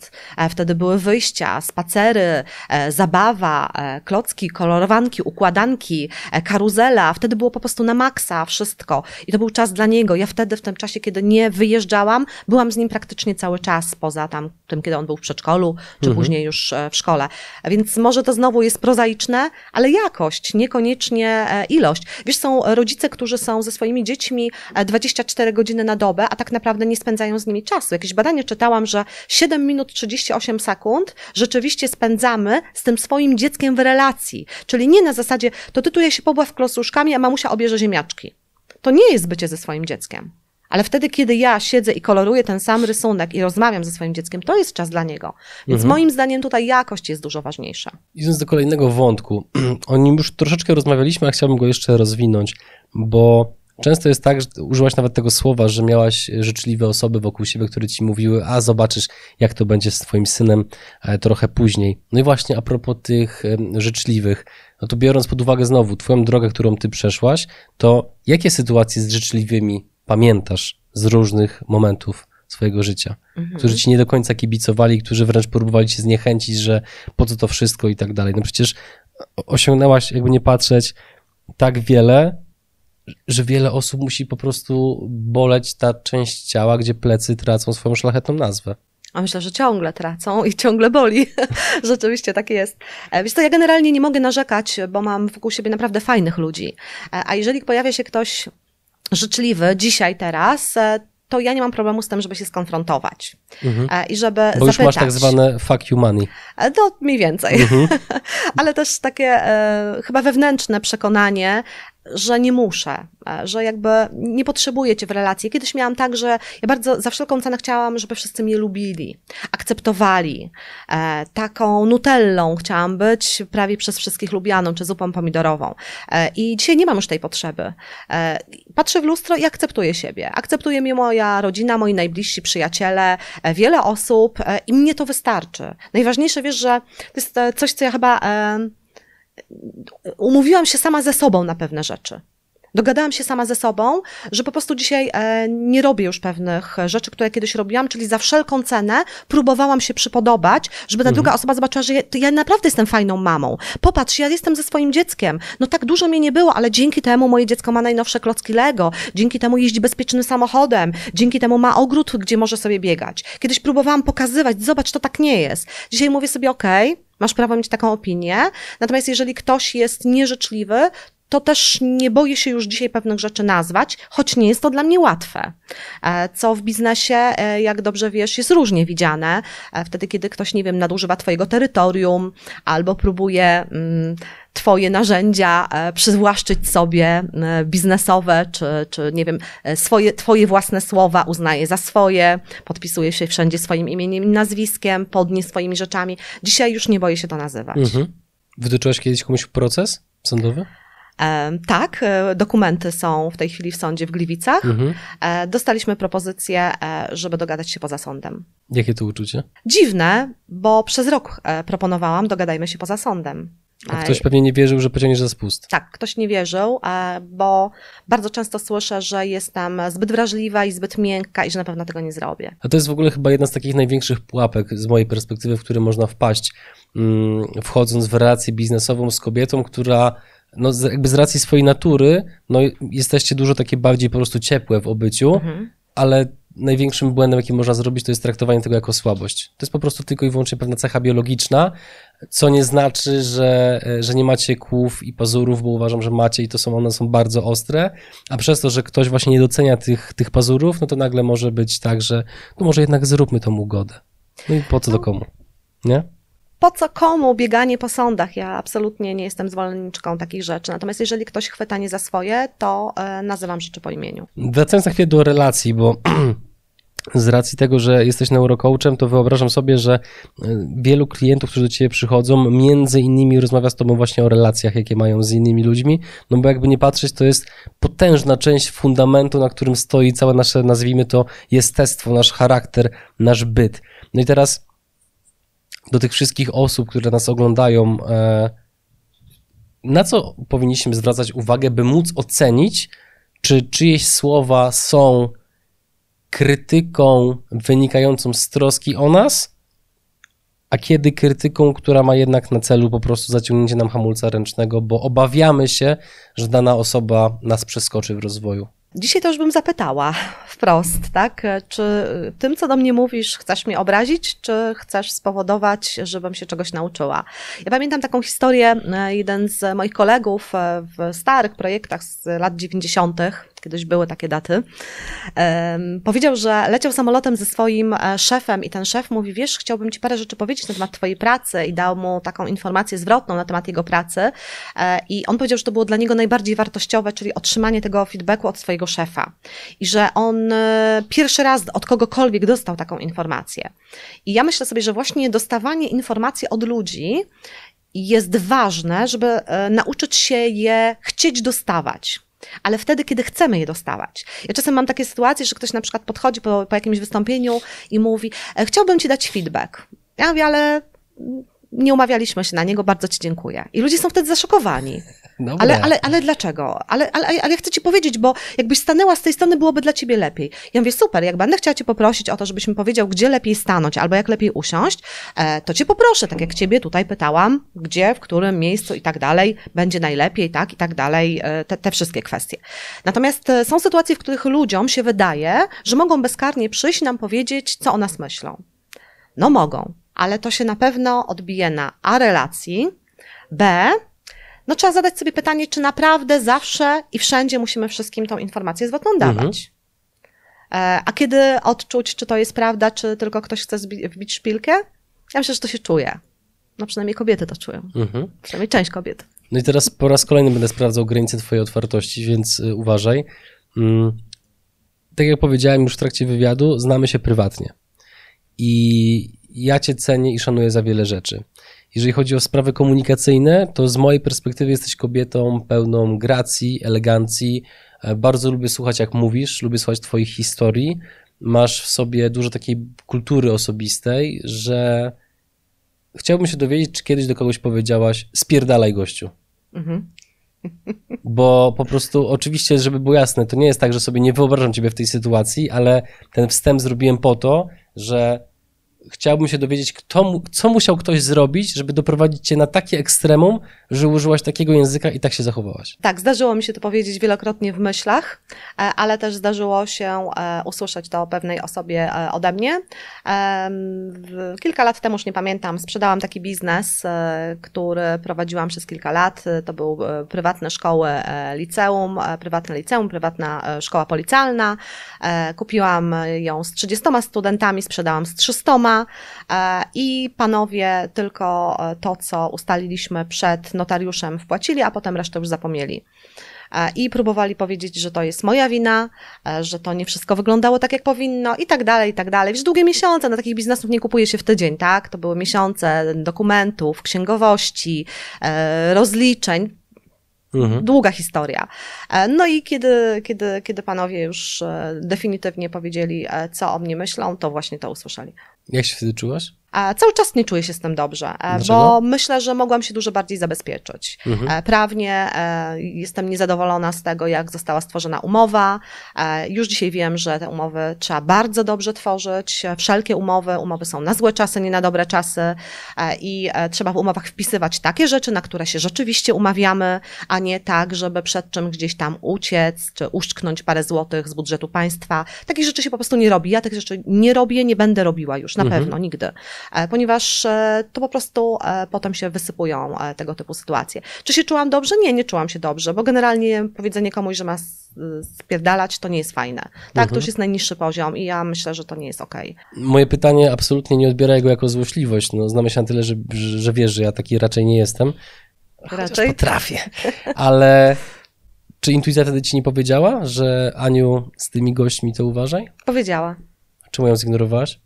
Speaker 2: Wtedy były wyjścia, spacery, zabawy, zabawa, e, klocki, kolorowanki, układanki, e, karuzela. Wtedy było po prostu na maksa wszystko. I to był czas dla niego. Ja wtedy, w tym czasie, kiedy nie wyjeżdżałam, byłam z nim praktycznie cały czas, poza tam tym, kiedy on był w przedszkolu, czy
Speaker 1: Mhm.
Speaker 2: później już e, w szkole. Więc może to znowu jest prozaiczne, ale jakość, niekoniecznie ilość. Wiesz, są rodzice, którzy są ze swoimi dziećmi e, 24 godziny na dobę, a tak naprawdę nie spędzają z nimi czasu. Jakieś badanie czytałam, że 7 minut 38 sekund rzeczywiście spędzamy z tym swoim dzieckiem w relacji. Czyli nie na zasadzie, to tytuje się pobław klocuszkami, a mamusia obierze ziemniaczki. To nie jest bycie ze swoim dzieckiem. Ale wtedy, kiedy ja siedzę i koloruję ten sam rysunek i rozmawiam ze swoim dzieckiem, to jest czas dla niego. Więc
Speaker 1: Mhm.
Speaker 2: moim zdaniem tutaj jakość jest dużo ważniejsza.
Speaker 1: Idąc do kolejnego wątku, o nim już troszeczkę rozmawialiśmy, a chciałbym go jeszcze rozwinąć, bo często jest tak, że użyłaś nawet tego słowa, że miałaś życzliwe osoby wokół siebie, które ci mówiły, a zobaczysz, jak to będzie z twoim synem e, trochę później. No i właśnie a propos tych życzliwych, no to biorąc pod uwagę znowu twoją drogę, którą ty przeszłaś, to jakie sytuacje z życzliwymi pamiętasz z różnych momentów swojego życia?
Speaker 2: Mhm.
Speaker 1: którzy ci nie do końca kibicowali, którzy wręcz próbowali cię zniechęcić, że po co to wszystko i tak dalej. No przecież osiągnęłaś, jakby nie patrzeć, tak wiele, że wiele osób musi po prostu boleć ta część ciała, gdzie plecy tracą swoją szlachetną nazwę.
Speaker 2: A myślę, że ciągle tracą i ciągle boli. Rzeczywiście tak jest. E, Wiesz co, ja generalnie nie mogę narzekać, bo mam wokół siebie naprawdę fajnych ludzi. E, A jeżeli pojawia się ktoś życzliwy dzisiaj, teraz, e, to ja nie mam problemu z tym, żeby się skonfrontować e, i żeby
Speaker 1: Bo już
Speaker 2: zapytać.
Speaker 1: masz tak zwane fuck you money.
Speaker 2: To mniej więcej. Ale też takie e, chyba wewnętrzne przekonanie, że nie muszę, e, że jakby nie potrzebuję cię w relacji. Kiedyś miałam tak, że ja bardzo za wszelką cenę chciałam, żeby wszyscy mnie lubili, akceptowali. E, taką nutellą chciałam być, prawie przez wszystkich lubianą, czy zupą pomidorową. E, I dzisiaj nie mam już tej potrzeby. E, patrzę w lustro i akceptuję siebie. Akceptuje mnie moja rodzina, moi najbliżsi przyjaciele, e, wiele osób e, i mnie to wystarczy. Najważniejsze, wiesz, że to jest coś, co ja chyba umówiłam się sama ze sobą na pewne rzeczy. Dogadałam się sama ze sobą, że po prostu dzisiaj e, nie robię już pewnych rzeczy, które kiedyś robiłam, czyli za wszelką cenę próbowałam się przypodobać, żeby ta druga osoba zobaczyła, że ja, ja naprawdę jestem fajną mamą. Popatrz, ja jestem ze swoim dzieckiem. No tak dużo mnie nie było, ale dzięki temu moje dziecko ma najnowsze klocki Lego, dzięki temu jeździ bezpiecznym samochodem, dzięki temu ma ogród, gdzie może sobie biegać. Kiedyś próbowałam pokazywać, zobacz, to tak nie jest. Dzisiaj mówię sobie, okej, masz prawo mieć taką opinię, natomiast jeżeli ktoś jest nieżyczliwy, to też nie boję się już dzisiaj pewnych rzeczy nazwać, choć nie jest to dla mnie łatwe. E, Co w biznesie, e, jak dobrze wiesz, jest różnie widziane. E, Wtedy, kiedy ktoś, nie wiem, nadużywa twojego terytorium albo próbuje mm, twoje narzędzia przywłaszczyć sobie biznesowe, czy, czy nie wiem, swoje, twoje własne słowa uznaje za swoje, podpisuje się wszędzie swoim imieniem i nazwiskiem, podnie swoimi rzeczami. Dzisiaj już nie boję się to nazywać.
Speaker 1: Mhm. Wytoczyłaś kiedyś komuś proces sądowy?
Speaker 2: Tak, e, dokumenty są w tej chwili w sądzie w Gliwicach.
Speaker 1: Mhm.
Speaker 2: E, dostaliśmy propozycję, e, żeby dogadać się poza sądem.
Speaker 1: Jakie to uczucie?
Speaker 2: Dziwne, bo przez rok proponowałam, dogadajmy się poza sądem.
Speaker 1: A ktoś pewnie nie wierzył, że pociągniesz za spust.
Speaker 2: Tak, ktoś nie wierzył, bo bardzo często słyszę, że jestem zbyt wrażliwa i zbyt miękka i że na pewno tego nie zrobię.
Speaker 1: A to jest w ogóle chyba jedna z takich największych pułapek z mojej perspektywy, w które można wpaść, mm, wchodząc w relację biznesową z kobietą, która no, z- jakby z racji swojej natury, no jesteście dużo takie bardziej po prostu ciepłe w obyciu,
Speaker 2: Mhm.
Speaker 1: ale największym błędem, jaki można zrobić, to jest traktowanie tego jako słabość. To jest po prostu tylko i wyłącznie pewna cecha biologiczna, co nie znaczy, że, że nie macie kłów i pazurów, bo uważam, że macie i to są, one są bardzo ostre, a przez to, że ktoś właśnie nie docenia tych, tych pazurów, no to nagle może być tak, że no może jednak zróbmy tą ugodę. No i po co do komu? Nie?
Speaker 2: Po co komu bieganie po sądach? Ja absolutnie nie jestem zwolenniczką takich rzeczy. Natomiast jeżeli ktoś chwyta nie za swoje, to e, nazywam rzeczy po imieniu.
Speaker 1: Wracając na chwilę do relacji, bo z racji tego, że jesteś neurocoachem, to wyobrażam sobie, że y, wielu klientów, którzy do ciebie przychodzą, między innymi rozmawia z tobą właśnie o relacjach, jakie mają z innymi ludźmi, no bo jakby nie patrzeć, to jest potężna część fundamentu, na którym stoi całe nasze, nazwijmy to, jestestwo, nasz charakter, nasz byt. No i teraz do tych wszystkich osób, które nas oglądają, e, na co powinniśmy zwracać uwagę, by móc ocenić, czy czyjeś słowa są krytyką wynikającą z troski o nas, a kiedy krytyką, która ma jednak na celu po prostu zaciągnięcie nam hamulca ręcznego, bo obawiamy się, że dana osoba nas przeskoczy w rozwoju.
Speaker 2: Dzisiaj to już bym zapytała wprost, tak? Czy tym, co do mnie mówisz, chcesz mnie obrazić, czy chcesz spowodować, żebym się czegoś nauczyła? Ja pamiętam taką historię, e, jeden z moich kolegów e, w starych projektach z lat 90., kiedyś były takie daty, powiedział, że leciał samolotem ze swoim e, szefem i ten szef mówi, wiesz, chciałbym ci parę rzeczy powiedzieć na temat twojej pracy. I dał mu taką informację zwrotną na temat jego pracy. E, i on powiedział, że to było dla niego najbardziej wartościowe, czyli otrzymanie tego feedbacku od swojego szefa. I że on e, pierwszy raz od kogokolwiek dostał taką informację. I ja myślę sobie, że właśnie dostawanie informacji od ludzi jest ważne, żeby nauczyć się je chcieć dostawać ale wtedy, kiedy chcemy je dostawać. Ja czasem mam takie sytuacje, że ktoś na przykład podchodzi po, po jakimś wystąpieniu i mówi: e, Chciałbym ci dać feedback. Ja mówię, ale nie umawialiśmy się na niego, bardzo Ci dziękuję. I ludzie są wtedy zaszokowani. Ale, ale, ale dlaczego? Ale, ale, ale ja chcę Ci powiedzieć, bo jakbyś stanęła z tej strony, byłoby dla Ciebie lepiej. Ja mówię, super, jak będę chciała Cię poprosić o to, żebyś mi powiedział, gdzie lepiej stanąć albo jak lepiej usiąść, e, to Cię poproszę, tak jak Ciebie tutaj pytałam, gdzie, w którym miejscu i tak dalej będzie najlepiej, tak, i tak dalej, e, te, te wszystkie kwestie. Natomiast e, są sytuacje, w których ludziom się wydaje, że mogą bezkarnie przyjść nam powiedzieć, co o nas myślą. No mogą, ale to się na pewno odbije na A relacji, B no trzeba zadać sobie pytanie, czy naprawdę zawsze i wszędzie musimy wszystkim tą informację zwrotną dawać. Mhm. A kiedy odczuć, czy to jest prawda, czy tylko ktoś chce wbić szpilkę? Ja myślę, że to się czuje. No przynajmniej kobiety to czują. Mhm. Przynajmniej część kobiet.
Speaker 1: No i teraz po raz kolejny będę sprawdzał granice twojej otwartości, więc y, uważaj. Mm, tak jak powiedziałem już w trakcie wywiadu, znamy się prywatnie. I ja cię cenię i szanuję za wiele rzeczy. Jeżeli chodzi o sprawy komunikacyjne, to z mojej perspektywy jesteś kobietą pełną gracji, elegancji. E, bardzo lubię słuchać, jak mówisz, lubię słuchać Twoich historii. Masz w sobie dużo takiej kultury osobistej, że chciałbym się dowiedzieć, czy kiedyś do kogoś powiedziałaś: spierdalaj gościu. Mhm. Bo po prostu, oczywiście, żeby było jasne, to nie jest tak, że sobie nie wyobrażam ciebie w tej sytuacji, ale ten wstęp zrobiłem po to, że chciałbym się dowiedzieć, kto, co musiał ktoś zrobić, żeby doprowadzić cię na takie ekstremum, że użyłaś takiego języka i tak się zachowałaś.
Speaker 2: Tak, zdarzyło mi się to powiedzieć wielokrotnie w myślach, e, ale też zdarzyło się e, usłyszeć to pewnej osobie e, ode mnie. Kilka lat temu, już nie pamiętam, sprzedałam taki biznes, który prowadziłam przez kilka lat. To był prywatne szkoły liceum, prywatne liceum, prywatna szkoła policjalna. Kupiłam ją z 30 studentami, sprzedałam z 300 i panowie tylko to, co ustaliliśmy przed notariuszem wpłacili, a potem resztę już zapomnieli. E, I próbowali powiedzieć, że to jest moja wina, e, że to nie wszystko wyglądało tak, jak powinno, i tak dalej, i tak dalej. Wiesz, długie miesiące, na takich biznesów nie kupuje się w tydzień, tak? To były miesiące dokumentów, księgowości, e, rozliczeń. Mhm. Długa historia. No i kiedy, kiedy, kiedy panowie już definitywnie powiedzieli, co o mnie myślą, to właśnie to usłyszeli.
Speaker 1: Jak się wtedy czułaś?
Speaker 2: Cały czas nie czuję się z tym dobrze, e, Dlaczego? bo myślę, że mogłam się dużo bardziej zabezpieczyć. Mhm. E, prawnie e, jestem niezadowolona z tego, jak została stworzona umowa. Już dzisiaj wiem, że te umowy trzeba bardzo dobrze tworzyć. Wszelkie umowy, umowy są na złe czasy, nie na dobre czasy i trzeba w umowach wpisywać takie rzeczy, na które się rzeczywiście umawiamy, a nie tak, żeby przed czym gdzieś tam uciec, czy uszczknąć parę złotych z budżetu państwa. Takich rzeczy się po prostu nie robi. Ja tych rzeczy nie robię, nie będę robiła już, na mhm. pewno, nigdy. E, ponieważ e, to po prostu e, potem się wysypują tego typu sytuacje. Czy się czułam dobrze? Nie, nie czułam się dobrze, bo generalnie powiedzenie komuś, że ma spierdalać, to nie jest fajne. Tak, mhm. to już jest najniższy poziom i ja myślę, że to nie jest okej.
Speaker 1: Okay. Moje pytanie absolutnie nie odbiera go jako złośliwość. No, znamy się na tyle, że, że wiesz, że ja taki raczej nie jestem. Raczej? potrafię. Ale czy intuicja wtedy ci nie powiedziała, że Aniu, z tymi gośćmi to uważaj?
Speaker 2: Powiedziała.
Speaker 1: Czemu ją zignorowałaś?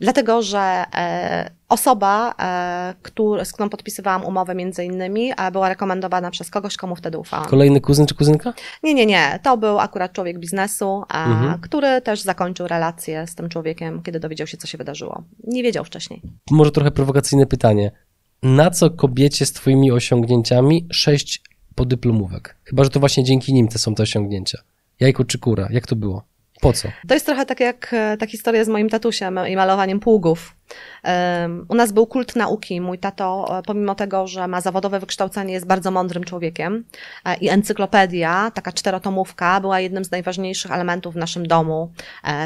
Speaker 2: Dlatego, że e, osoba, e, który, z którą podpisywałam umowę między innymi, e, była rekomendowana przez kogoś, komu wtedy ufałam.
Speaker 1: Kolejny kuzyn czy kuzynka?
Speaker 2: Nie, nie, nie. To był akurat człowiek biznesu, mhm. który też zakończył relację z tym człowiekiem, kiedy dowiedział się, co się wydarzyło. Nie wiedział wcześniej.
Speaker 1: Może trochę prowokacyjne pytanie. Na co kobiecie z twoimi osiągnięciami sześć podyplomówek? Chyba, że to właśnie dzięki nim te są te osiągnięcia. Jajko czy kura? Jak to było? Po co?
Speaker 2: To jest trochę tak jak e, ta historia z moim tatusiem i malowaniem pługów. U nas był kult nauki. Mój tato, e, pomimo tego, że ma zawodowe wykształcenie, jest bardzo mądrym człowiekiem. E, I encyklopedia, taka czterotomówka, była jednym z najważniejszych elementów w naszym domu,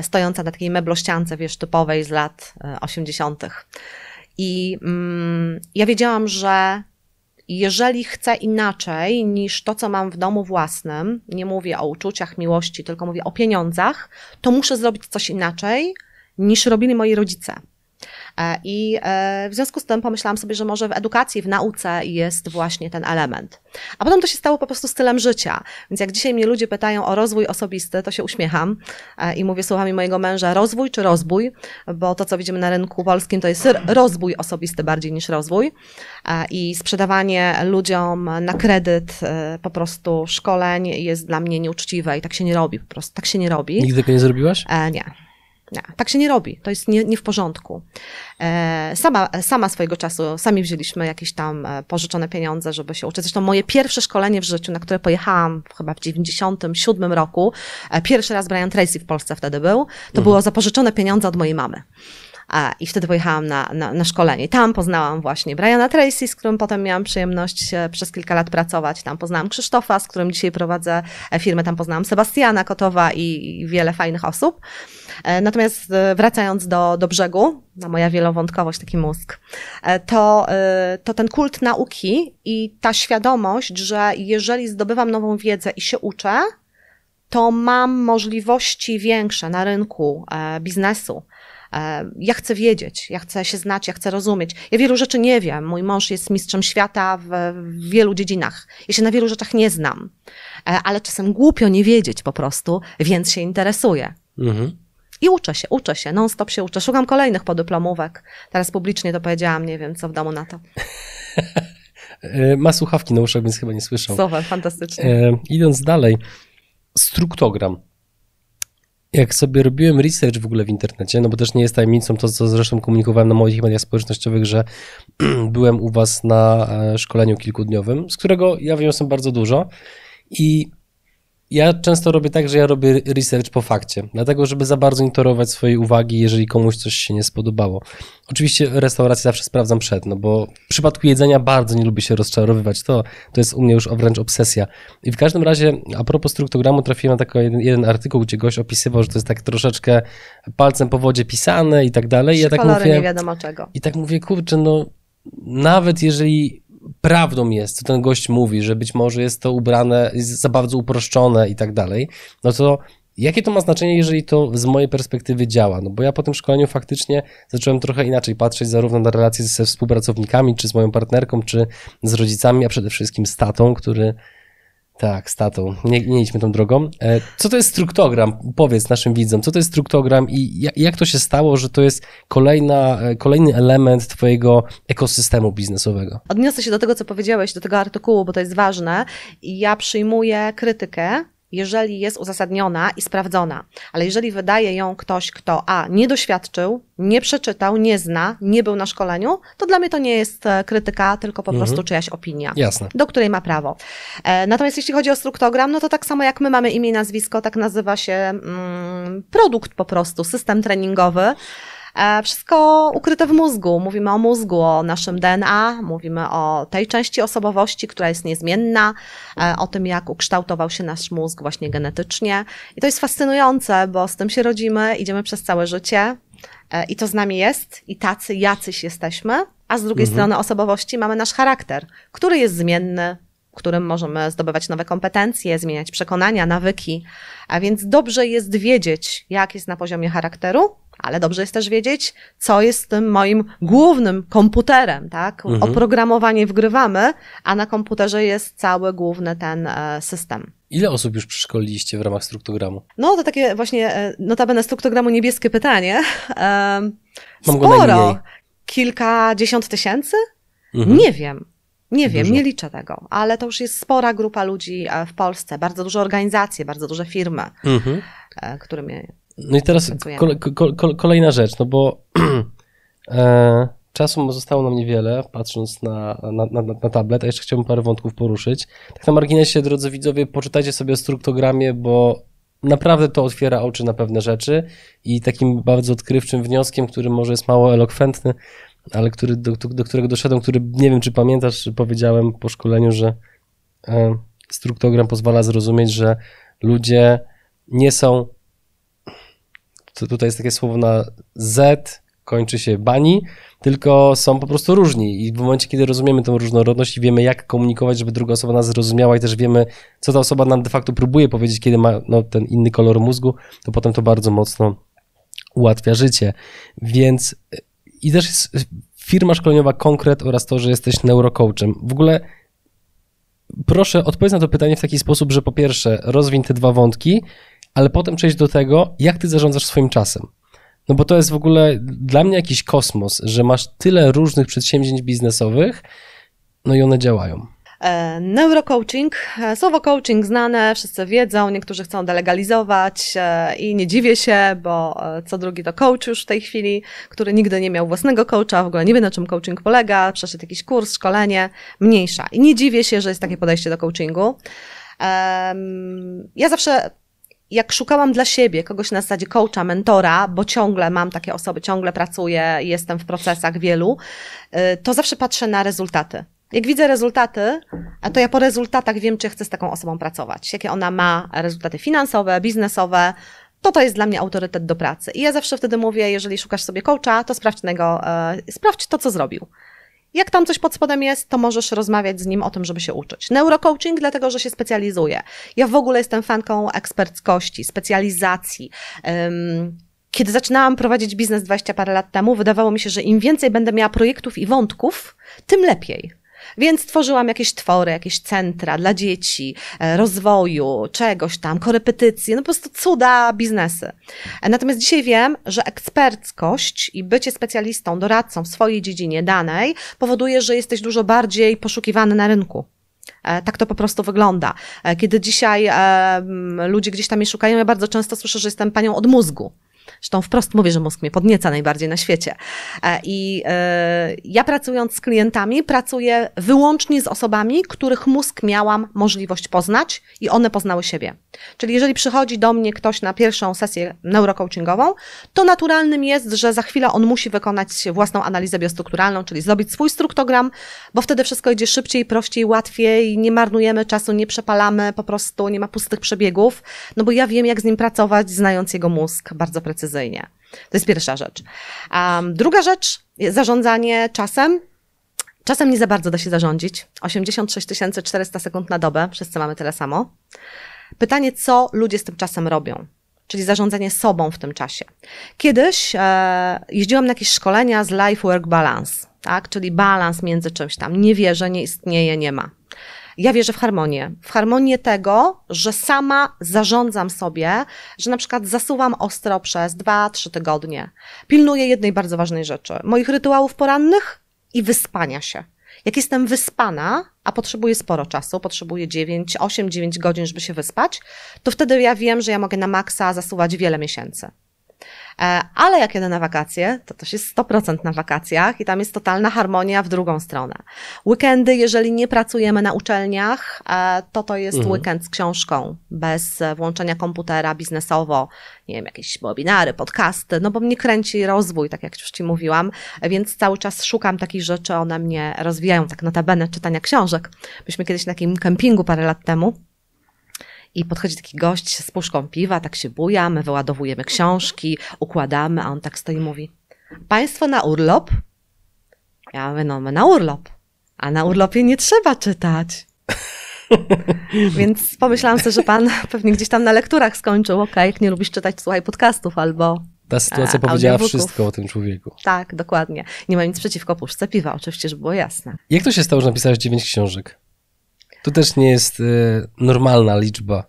Speaker 2: stojąca na takiej meblościance, wiesz, typowej z lat 80. I mm, ja wiedziałam, że jeżeli chcę inaczej niż to, co mam w domu własnym, nie mówię o uczuciach, miłości, tylko mówię o pieniądzach, to muszę zrobić coś inaczej niż robili moi rodzice. E, I e, w związku z tym pomyślałam sobie, że może w edukacji, w nauce jest właśnie ten element. A potem to się stało po prostu stylem życia. Więc jak dzisiaj mnie ludzie pytają o rozwój osobisty, to się uśmiecham e, i mówię słowami mojego męża rozwój czy rozbój, bo to, co widzimy na rynku polskim, to jest rozwój osobisty bardziej niż rozwój. I sprzedawanie ludziom na kredyt po prostu szkoleń jest dla mnie nieuczciwe i tak się nie robi, po prostu tak się nie robi.
Speaker 1: Nigdy tego nie zrobiłaś?
Speaker 2: nie. Nie, tak się nie robi. To jest nie, nie w porządku. E, sama, sama swojego czasu, sami wzięliśmy jakieś tam e, pożyczone pieniądze, żeby się uczyć. Zresztą moje pierwsze szkolenie w życiu, na które pojechałam chyba w 97 roku, e, pierwszy raz Brian Tracy w Polsce wtedy był, to mhm. było zapożyczone pieniądze od mojej mamy. I wtedy pojechałam na, na, na szkolenie. Tam poznałam właśnie Briana Tracy, z którym potem miałam przyjemność przez kilka lat pracować. Tam poznałam Krzysztofa, z którym dzisiaj prowadzę firmę. Tam poznałam Sebastiana Kotowa i, wiele fajnych osób. E, natomiast e, wracając do, do brzegu, na moja wielowątkowość, taki mózg, e, to, to ten kult nauki i ta świadomość, że jeżeli zdobywam nową wiedzę i się uczę, to mam możliwości większe na rynku biznesu. Ja chcę wiedzieć, ja chcę się znać, ja chcę rozumieć. Ja wielu rzeczy nie wiem. Mój mąż jest mistrzem świata w, w wielu dziedzinach. Ja się na wielu rzeczach nie znam, ale czasem głupio nie wiedzieć po prostu, więc się interesuję. Mhm. I uczę się, uczę się, non-stop się uczę. Szukam kolejnych podyplomówek. Teraz publicznie to powiedziałam, nie wiem, co w domu na to.
Speaker 1: E, ma słuchawki na uszach, więc chyba nie słyszał.
Speaker 2: Super, fantastycznie.
Speaker 1: E, idąc dalej, struktogram. Jak sobie robiłem research w ogóle w internecie, no bo też nie jest tajemnicą to, co zresztą komunikowałem na moich mediach społecznościowych, że byłem u was na e, szkoleniu kilkudniowym, z którego ja wyniosłem bardzo dużo i ja często robię tak, że ja robię research po fakcie, dlatego żeby za bardzo nie torować swojej uwagi, jeżeli komuś coś się nie spodobało. Oczywiście restaurację zawsze sprawdzam przed, no bo w przypadku jedzenia bardzo nie lubię się rozczarowywać, to, to jest u mnie już wręcz obsesja. I w każdym razie, a propos struktogramu, trafiłem na taki jeden, jeden artykuł, gdzie gość opisywał, że to jest tak troszeczkę palcem po wodzie pisane i tak dalej. I ja tak
Speaker 2: mówię, nie wiadomo czego.
Speaker 1: I tak mówię, kurczę, no nawet jeżeli prawdą jest, co ten gość mówi, że być może jest to ubrane, jest za bardzo uproszczone i tak dalej, no to jakie to ma znaczenie, jeżeli to z mojej perspektywy działa? No bo ja po tym szkoleniu faktycznie zacząłem trochę inaczej patrzeć zarówno na relacje ze współpracownikami, czy z moją partnerką, czy z rodzicami, a przede wszystkim z tatą, który tak, statą. Nie, nie idźmy tą drogą. E, co to jest struktogram? Powiedz naszym widzom, co to jest struktogram i jak to się stało, że to jest kolejna, e, kolejny element twojego ekosystemu biznesowego?
Speaker 2: Odniosę się do tego, co powiedziałeś, do tego artykułu, bo to jest ważne. Ja przyjmuję krytykę jeżeli jest uzasadniona i sprawdzona. Ale jeżeli wydaje ją ktoś, kto A nie doświadczył, nie przeczytał, nie zna, nie był na szkoleniu, to dla mnie to nie jest e, krytyka, tylko po mhm. prostu czyjaś opinia,
Speaker 1: Jasne.
Speaker 2: do której ma prawo. E, natomiast jeśli chodzi o struktogram, no to tak samo jak my mamy imię i nazwisko, tak nazywa się mm, produkt po prostu, system treningowy. E, wszystko ukryte w mózgu. Mówimy o mózgu, o naszym DNA, mówimy o tej części osobowości, która jest niezmienna, e, o tym, jak ukształtował się nasz mózg właśnie genetycznie. I to jest fascynujące, bo z tym się rodzimy, idziemy przez całe życie e, i to z nami jest, i tacy, jacyś jesteśmy, a z drugiej mhm. strony osobowości mamy nasz charakter, który jest zmienny, którym możemy zdobywać nowe kompetencje, zmieniać przekonania, nawyki. A więc dobrze jest wiedzieć, jak jest na poziomie charakteru, ale dobrze jest też wiedzieć, co jest tym moim głównym komputerem, tak? Mhm. Oprogramowanie wgrywamy, a na komputerze jest cały główny ten e, system.
Speaker 1: Ile osób już przeszkoliliście w ramach struktogramu?
Speaker 2: No to takie właśnie, e, notabene struktogramu niebieskie pytanie. Sporo. Kilkadziesiąt tysięcy? Mhm. Nie wiem. Nie wiem, dużo. nie liczę tego, ale to już jest spora grupa ludzi e, w Polsce, bardzo duże organizacje, bardzo duże firmy, mhm. którymi
Speaker 1: no i teraz kole, kole, kolejna rzecz, no bo e, czasu zostało nam niewiele, patrząc na, na, na, na, tablet, a jeszcze chciałbym parę wątków poruszyć. Tak na marginesie, drodzy widzowie, poczytajcie sobie o struktogramie, bo naprawdę to otwiera oczy na pewne rzeczy i takim bardzo odkrywczym wnioskiem, który może jest mało elokwentny, ale który, do, do, do którego doszedłem, który nie wiem, czy pamiętasz, powiedziałem po szkoleniu, że e, struktogram pozwala zrozumieć, że ludzie nie są. To tutaj jest takie słowo na Z, kończy się bani, tylko są po prostu różni. I w momencie, kiedy rozumiemy tę różnorodność i wiemy, jak komunikować, żeby druga osoba nas zrozumiała, i też wiemy, co ta osoba nam de facto próbuje powiedzieć, kiedy ma no, ten inny kolor mózgu, to potem to bardzo mocno ułatwia życie. Więc i też jest firma szkoleniowa Konkret oraz to, że jesteś neurocoachem. W ogóle proszę odpowiedz na to pytanie w taki sposób, że po pierwsze rozwiń te dwa wątki, ale potem przejść do tego, jak ty zarządzasz swoim czasem. No bo to jest w ogóle dla mnie jakiś kosmos, że masz tyle różnych przedsięwzięć biznesowych, no i one działają.
Speaker 2: E, neurocoaching, e, słowo coaching znane, wszyscy wiedzą, niektórzy chcą delegalizować e, i nie dziwię się, bo co drugi to coach już w tej chwili, który nigdy nie miał własnego coacha, w ogóle nie wie na czym coaching polega, przeszedł jakiś kurs, szkolenie, mniejsza. I nie dziwię się, że jest takie podejście do coachingu. Ja zawsze jak szukałam dla siebie kogoś na zasadzie coacha, mentora, bo ciągle mam takie osoby, ciągle pracuję, jestem w procesach wielu, to zawsze patrzę na rezultaty. Jak widzę rezultaty, to ja po rezultatach wiem, czy chcę z taką osobą pracować. Jakie ona ma rezultaty finansowe, biznesowe, to to jest dla mnie autorytet do pracy. I ja zawsze wtedy mówię, jeżeli szukasz sobie coacha, to sprawdź, tego, e, sprawdź to, co zrobił. Jak tam coś pod spodem jest, to możesz rozmawiać z nim o tym, żeby się uczyć. Neurocoaching, dlatego że się specjalizuje. Ja w ogóle jestem fanką eksperckości, specjalizacji. Kiedy zaczynałam prowadzić biznes 20 parę lat temu, wydawało mi się, że im więcej będę miała projektów i wątków, tym lepiej. Więc tworzyłam jakieś twory, jakieś centra dla dzieci, e, rozwoju, czegoś tam, korepetycje, no po prostu cuda biznesy. E, natomiast dzisiaj wiem, że eksperckość i bycie specjalistą, doradcą w swojej dziedzinie danej powoduje, że jesteś dużo bardziej poszukiwany na rynku. E, tak to po prostu wygląda. Kiedy dzisiaj ludzie gdzieś tam mnie szukają, ja bardzo często słyszę, że jestem panią od mózgu. Zresztą wprost mówię, że mózg mnie podnieca najbardziej na świecie. E, I e, ja pracując z klientami, pracuję wyłącznie z osobami, których mózg miałam możliwość poznać i one poznały siebie. Czyli jeżeli przychodzi do mnie ktoś na pierwszą sesję neurocoachingową, to naturalnym jest, że za chwilę on musi wykonać własną analizę biostrukturalną, czyli zrobić swój struktogram, bo wtedy wszystko idzie szybciej, prościej, łatwiej, nie marnujemy czasu, nie przepalamy, po prostu nie ma pustych przebiegów, no bo ja wiem, jak z nim pracować, znając jego mózg bardzo precyzyjnie. To jest pierwsza rzecz. Um, druga rzecz, zarządzanie czasem. Czasem nie za bardzo da się zarządzić. 86 400 sekund na dobę, wszyscy mamy tyle samo. Pytanie, co ludzie z tym czasem robią? Czyli zarządzanie sobą w tym czasie. Kiedyś e, jeździłam na jakieś szkolenia z Life Work Balance, tak? czyli balans między czymś tam. Nie wierzę, nie istnieje, nie ma. Ja wierzę w harmonię. W harmonię tego, że sama zarządzam sobie, że na przykład zasuwam ostro przez dwa, trzy tygodnie. Pilnuję jednej bardzo ważnej rzeczy: moich rytuałów porannych i wyspania się. Jak jestem wyspana, a potrzebuję sporo czasu, potrzebuję 9, 8, 9 godzin, żeby się wyspać, to wtedy ja wiem, że ja mogę na maksa zasuwać wiele miesięcy. E, ale jak jedę na wakacje, to też jest 100% na wakacjach i tam jest totalna harmonia w drugą stronę. Weekendy, jeżeli nie pracujemy na uczelniach, e, to to jest mhm. weekend z książką, bez włączenia komputera biznesowo, nie wiem, jakieś webinary, podcasty, no bo mnie kręci rozwój, tak jak już Ci mówiłam, więc cały czas szukam takich rzeczy, one mnie rozwijają, tak notabene czytania książek. Byliśmy kiedyś na takim kempingu parę lat temu, i podchodzi taki gość z puszką piwa, tak się buja, my wyładowujemy książki, układamy, a on tak stoi i mówi: Państwo na urlop? Ja mówię: No, my na urlop. A na urlopie nie trzeba czytać. Więc pomyślałam sobie, że pan pewnie gdzieś tam na lekturach skończył. Ok, jak nie lubisz czytać, słuchaj podcastów albo.
Speaker 1: Ta sytuacja a, powiedziała wszystko o tym człowieku.
Speaker 2: Tak, dokładnie. Nie ma nic przeciwko puszce piwa, oczywiście, żeby było jasne.
Speaker 1: Jak to się stało, że napisałeś dziewięć książek? To też nie jest y, normalna liczba.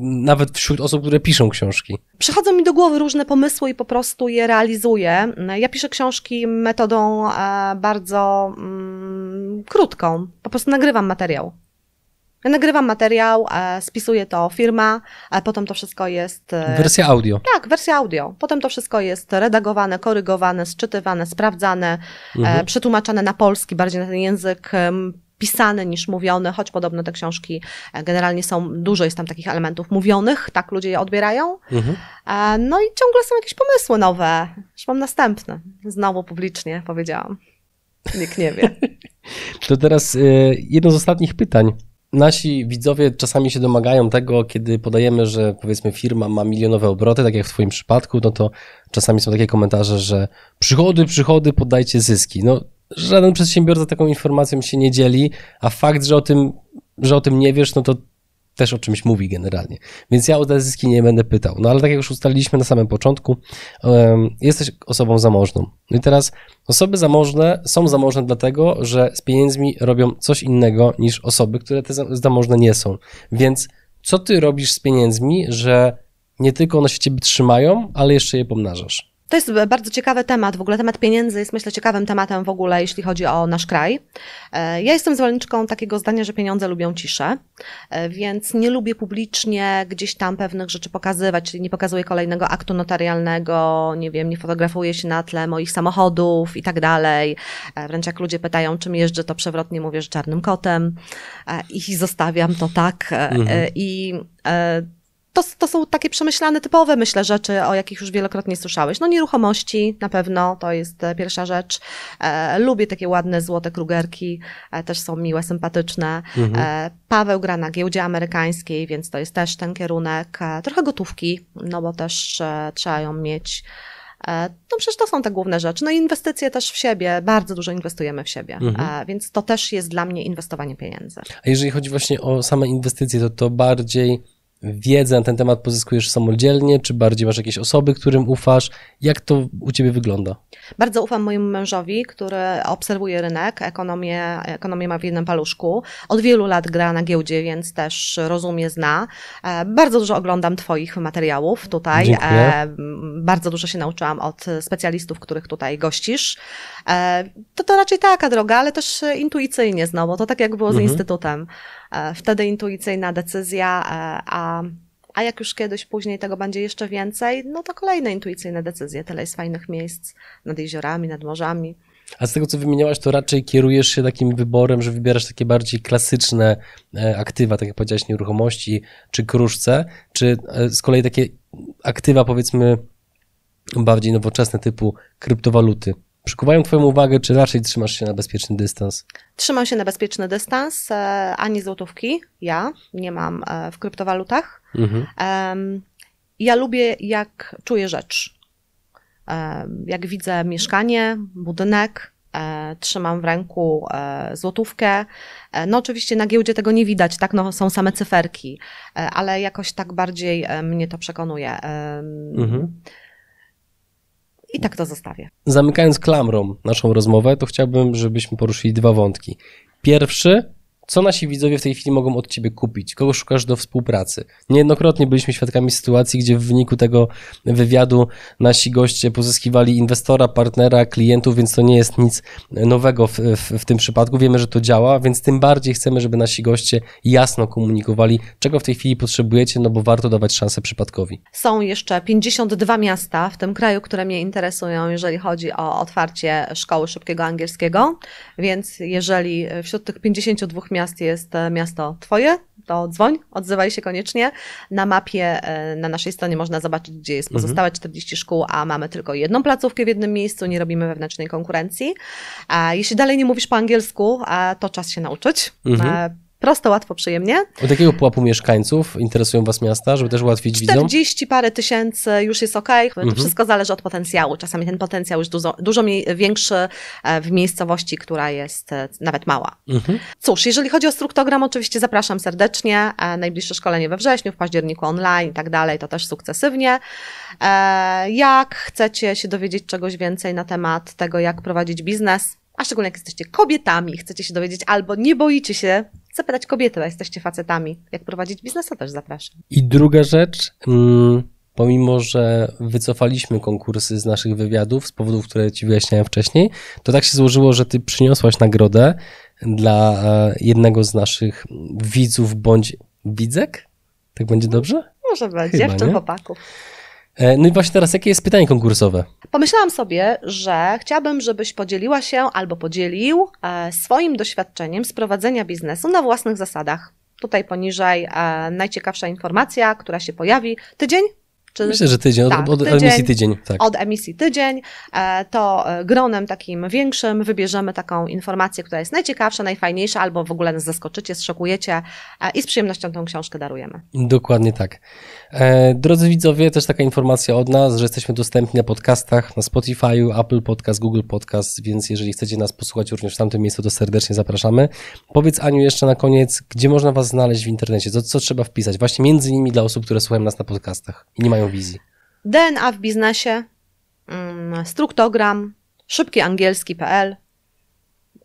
Speaker 1: Nawet wśród osób, które piszą książki.
Speaker 2: Przychodzą mi do głowy różne pomysły i po prostu je realizuję. Ja piszę książki metodą e, bardzo mm, krótką. Po prostu nagrywam materiał. Ja nagrywam materiał, e, spisuje to firma, a potem to wszystko jest.
Speaker 1: E, wersja audio.
Speaker 2: Tak, wersja audio. Potem to wszystko jest redagowane, korygowane, sczytywane, sprawdzane, mhm. przetłumaczane na polski, bardziej na ten język pisany niż mówiony, choć podobno te książki e, generalnie są, dużo jest tam takich elementów mówionych, tak ludzie je odbierają.
Speaker 1: Mhm.
Speaker 2: E, No i ciągle są jakieś pomysły nowe. Już mam następne. Znowu publicznie powiedziałam. Nikt nie wie.
Speaker 1: To teraz e, jedno z ostatnich pytań. Nasi widzowie czasami się domagają tego, kiedy podajemy, że powiedzmy firma ma milionowe obroty, tak jak w Twoim przypadku, no to czasami są takie komentarze, że przychody, przychody, poddajcie zyski. No, żaden przedsiębiorca taką informacją się nie dzieli, a fakt, że o tym, że o tym nie wiesz, no to też o czymś mówi generalnie. Więc ja o te zyski nie będę pytał. No ale tak jak już ustaliliśmy na samym początku, jesteś osobą zamożną. No i teraz osoby zamożne są zamożne dlatego, że z pieniędzmi robią coś innego niż osoby, które te za- zamożne nie są. Więc co ty robisz z pieniędzmi, że nie tylko one się ciebie trzymają, ale jeszcze je pomnażasz?
Speaker 2: To jest bardzo ciekawy temat. W ogóle temat pieniędzy jest, myślę, ciekawym tematem w ogóle, jeśli chodzi o nasz kraj. E, Ja jestem zwolenniczką takiego zdania, że pieniądze lubią ciszę, e, więc nie lubię publicznie gdzieś tam pewnych rzeczy pokazywać, czyli nie pokazuję kolejnego aktu notarialnego, nie wiem, nie fotografuję się na tle moich samochodów i tak dalej. E, Wręcz jak ludzie pytają, czym jeżdżę, to przewrotnie mówię, że czarnym kotem e, i zostawiam to tak. e,
Speaker 1: Mhm.
Speaker 2: e, I e, to, to są takie przemyślane, typowe, myślę, rzeczy, o jakich już wielokrotnie słyszałeś. No nieruchomości na pewno, to jest e, pierwsza rzecz. E, lubię takie ładne, złote krugerki, e, też są miłe, sympatyczne. E, Paweł gra na giełdzie amerykańskiej, więc to jest też ten kierunek. E, trochę gotówki, no bo też e, trzeba ją mieć. No przecież to są te główne rzeczy. No i inwestycje też w siebie, bardzo dużo inwestujemy w siebie,
Speaker 1: Mhm.
Speaker 2: więc to też jest dla mnie inwestowanie pieniędzy.
Speaker 1: A jeżeli chodzi właśnie o same inwestycje, to to bardziej wiedzę na ten temat pozyskujesz samodzielnie, czy bardziej masz jakieś osoby, którym ufasz? Jak to u ciebie wygląda?
Speaker 2: Bardzo ufam mojemu mężowi, który obserwuje rynek, ekonomię, ekonomię ma w jednym paluszku. Od wielu lat gra na giełdzie, więc też rozumie, zna. E, Bardzo dużo oglądam Twoich materiałów tutaj.
Speaker 1: Dziękuję.
Speaker 2: E, Bardzo dużo się nauczyłam od specjalistów, których tutaj gościsz. E, To to raczej taka droga, ale też intuicyjnie znowu. To tak jak było z
Speaker 1: Mhm.
Speaker 2: Instytutem. E, Wtedy intuicyjna decyzja, e, a a jak już kiedyś później tego będzie jeszcze więcej, no to kolejne intuicyjne decyzje. Tyle jest fajnych miejsc nad jeziorami, nad morzami.
Speaker 1: A z tego, co wymieniałaś, to raczej kierujesz się takim wyborem, że wybierasz takie bardziej klasyczne aktywa, tak jak powiedziałaś, nieruchomości czy kruszce, czy z kolei takie aktywa, powiedzmy, bardziej nowoczesne, typu kryptowaluty. Przykuwają Twoją uwagę, czy raczej trzymasz się na bezpieczny dystans?
Speaker 2: Trzymam się na bezpieczny dystans, e, ani złotówki. Ja nie mam e, w kryptowalutach.
Speaker 1: Mhm.
Speaker 2: Ja lubię, jak czuję rzecz. Jak widzę mieszkanie, budynek, e, trzymam w ręku złotówkę. No oczywiście na giełdzie tego nie widać, tak, no są same cyferki, ale jakoś tak bardziej mnie to przekonuje.
Speaker 1: Mhm.
Speaker 2: I tak to zostawię.
Speaker 1: Zamykając klamrą naszą rozmowę, to chciałbym, żebyśmy poruszyli dwa wątki. Pierwszy, co nasi widzowie w tej chwili mogą od ciebie kupić? Kogo szukasz do współpracy? Niejednokrotnie byliśmy świadkami sytuacji, gdzie w wyniku tego wywiadu nasi goście pozyskiwali inwestora, partnera, klientów, więc to nie jest nic nowego w, w, w tym przypadku. Wiemy, że to działa, więc tym bardziej chcemy, żeby nasi goście jasno komunikowali, czego w tej chwili potrzebujecie, no bo warto dawać szansę przypadkowi.
Speaker 2: Są jeszcze 52 miasta w tym kraju, które mnie interesują, jeżeli chodzi o otwarcie szkoły szybkiego angielskiego. Więc jeżeli wśród tych 52 miast jest e, miasto Twoje, to dzwoń, odzywaj się koniecznie. Na mapie e, na naszej stronie można zobaczyć, gdzie jest pozostałe 40 szkół, a mamy tylko jedną placówkę w jednym miejscu, nie robimy wewnętrznej konkurencji. A jeśli dalej nie mówisz po angielsku, to czas się nauczyć.
Speaker 1: Mhm.
Speaker 2: Prosto, łatwo, przyjemnie.
Speaker 1: Od jakiego pułapu mieszkańców interesują Was miasta, żeby też ułatwić widzom?
Speaker 2: 40 parę tysięcy już jest ok. To
Speaker 1: Mhm.
Speaker 2: wszystko zależy od potencjału. Czasami ten potencjał jest dużo, dużo mniej, większy e, w miejscowości, która jest e, nawet mała.
Speaker 1: Mhm.
Speaker 2: Cóż, jeżeli chodzi o struktogram, oczywiście zapraszam serdecznie. E, Najbliższe szkolenie we wrześniu, w październiku online i tak dalej, to też sukcesywnie. Jak chcecie się dowiedzieć czegoś więcej na temat tego, jak prowadzić biznes, a szczególnie jak jesteście kobietami, chcecie się dowiedzieć albo nie boicie się zapytać kobiety, a jesteście facetami, jak prowadzić biznes, to też zapraszam.
Speaker 1: I druga rzecz, mm, pomimo że wycofaliśmy konkursy z naszych wywiadów z powodów, które Ci wyjaśniałem wcześniej, to tak się złożyło, że Ty przyniosłaś nagrodę dla e, jednego z naszych widzów bądź widzek? Tak będzie dobrze?
Speaker 2: Może być,
Speaker 1: Chyba,
Speaker 2: chłopaków.
Speaker 1: E, no i właśnie teraz, jakie jest pytanie konkursowe?
Speaker 2: Pomyślałam sobie, że chciałabym, żebyś podzieliła się albo podzielił e, swoim doświadczeniem z prowadzenia biznesu na własnych zasadach. Tutaj poniżej e, najciekawsza informacja, która się pojawi. Tydzień? Czy
Speaker 1: Myślę, że tydzień,
Speaker 2: Tak,
Speaker 1: od, od
Speaker 2: tydzień.
Speaker 1: emisji tydzień. Tak.
Speaker 2: od emisji tydzień, e, to gronem takim większym wybierzemy taką informację, która jest najciekawsza, najfajniejsza, albo w ogóle nas zaskoczycie, zszokujecie e, i z przyjemnością tą książkę darujemy.
Speaker 1: Dokładnie tak. E, drodzy widzowie, też taka informacja od nas, że jesteśmy dostępni na podcastach, na Spotify, Apple Podcast, Google Podcast, więc jeżeli chcecie nas posłuchać również w tamtym miejscu, to serdecznie zapraszamy. Powiedz Aniu jeszcze na koniec, gdzie można Was znaleźć w internecie, co, co trzeba wpisać, właśnie między innymi dla osób, które słuchają nas na podcastach i nie mają wizji.
Speaker 2: DNA w biznesie, mm, struktogram, szybkiangielski.pl,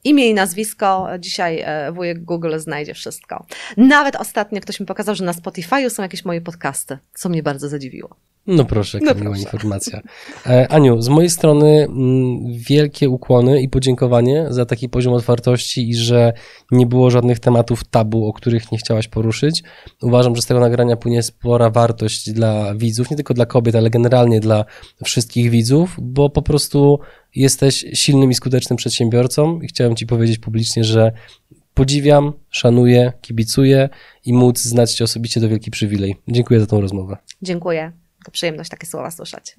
Speaker 2: imię i nazwisko. Dzisiaj e, wujek Google znajdzie wszystko. Nawet ostatnio ktoś mi pokazał, że na Spotify są jakieś moje podcasty, co mnie bardzo zadziwiło.
Speaker 1: No proszę, jaka
Speaker 2: No
Speaker 1: miła
Speaker 2: proszę.
Speaker 1: informacja. E, Aniu, z mojej strony mm, wielkie ukłony i podziękowanie za taki poziom otwartości i że nie było żadnych tematów tabu, o których nie chciałaś poruszyć. Uważam, że z tego nagrania płynie spora wartość dla widzów, nie tylko dla kobiet, ale generalnie dla wszystkich widzów, bo po prostu jesteś silnym i skutecznym przedsiębiorcą i chciałem Ci powiedzieć publicznie, że podziwiam, szanuję, kibicuję i móc znać Cię osobiście to wielki przywilej. Dziękuję za tą rozmowę.
Speaker 2: Dziękuję. To przyjemność takie słowa słyszeć.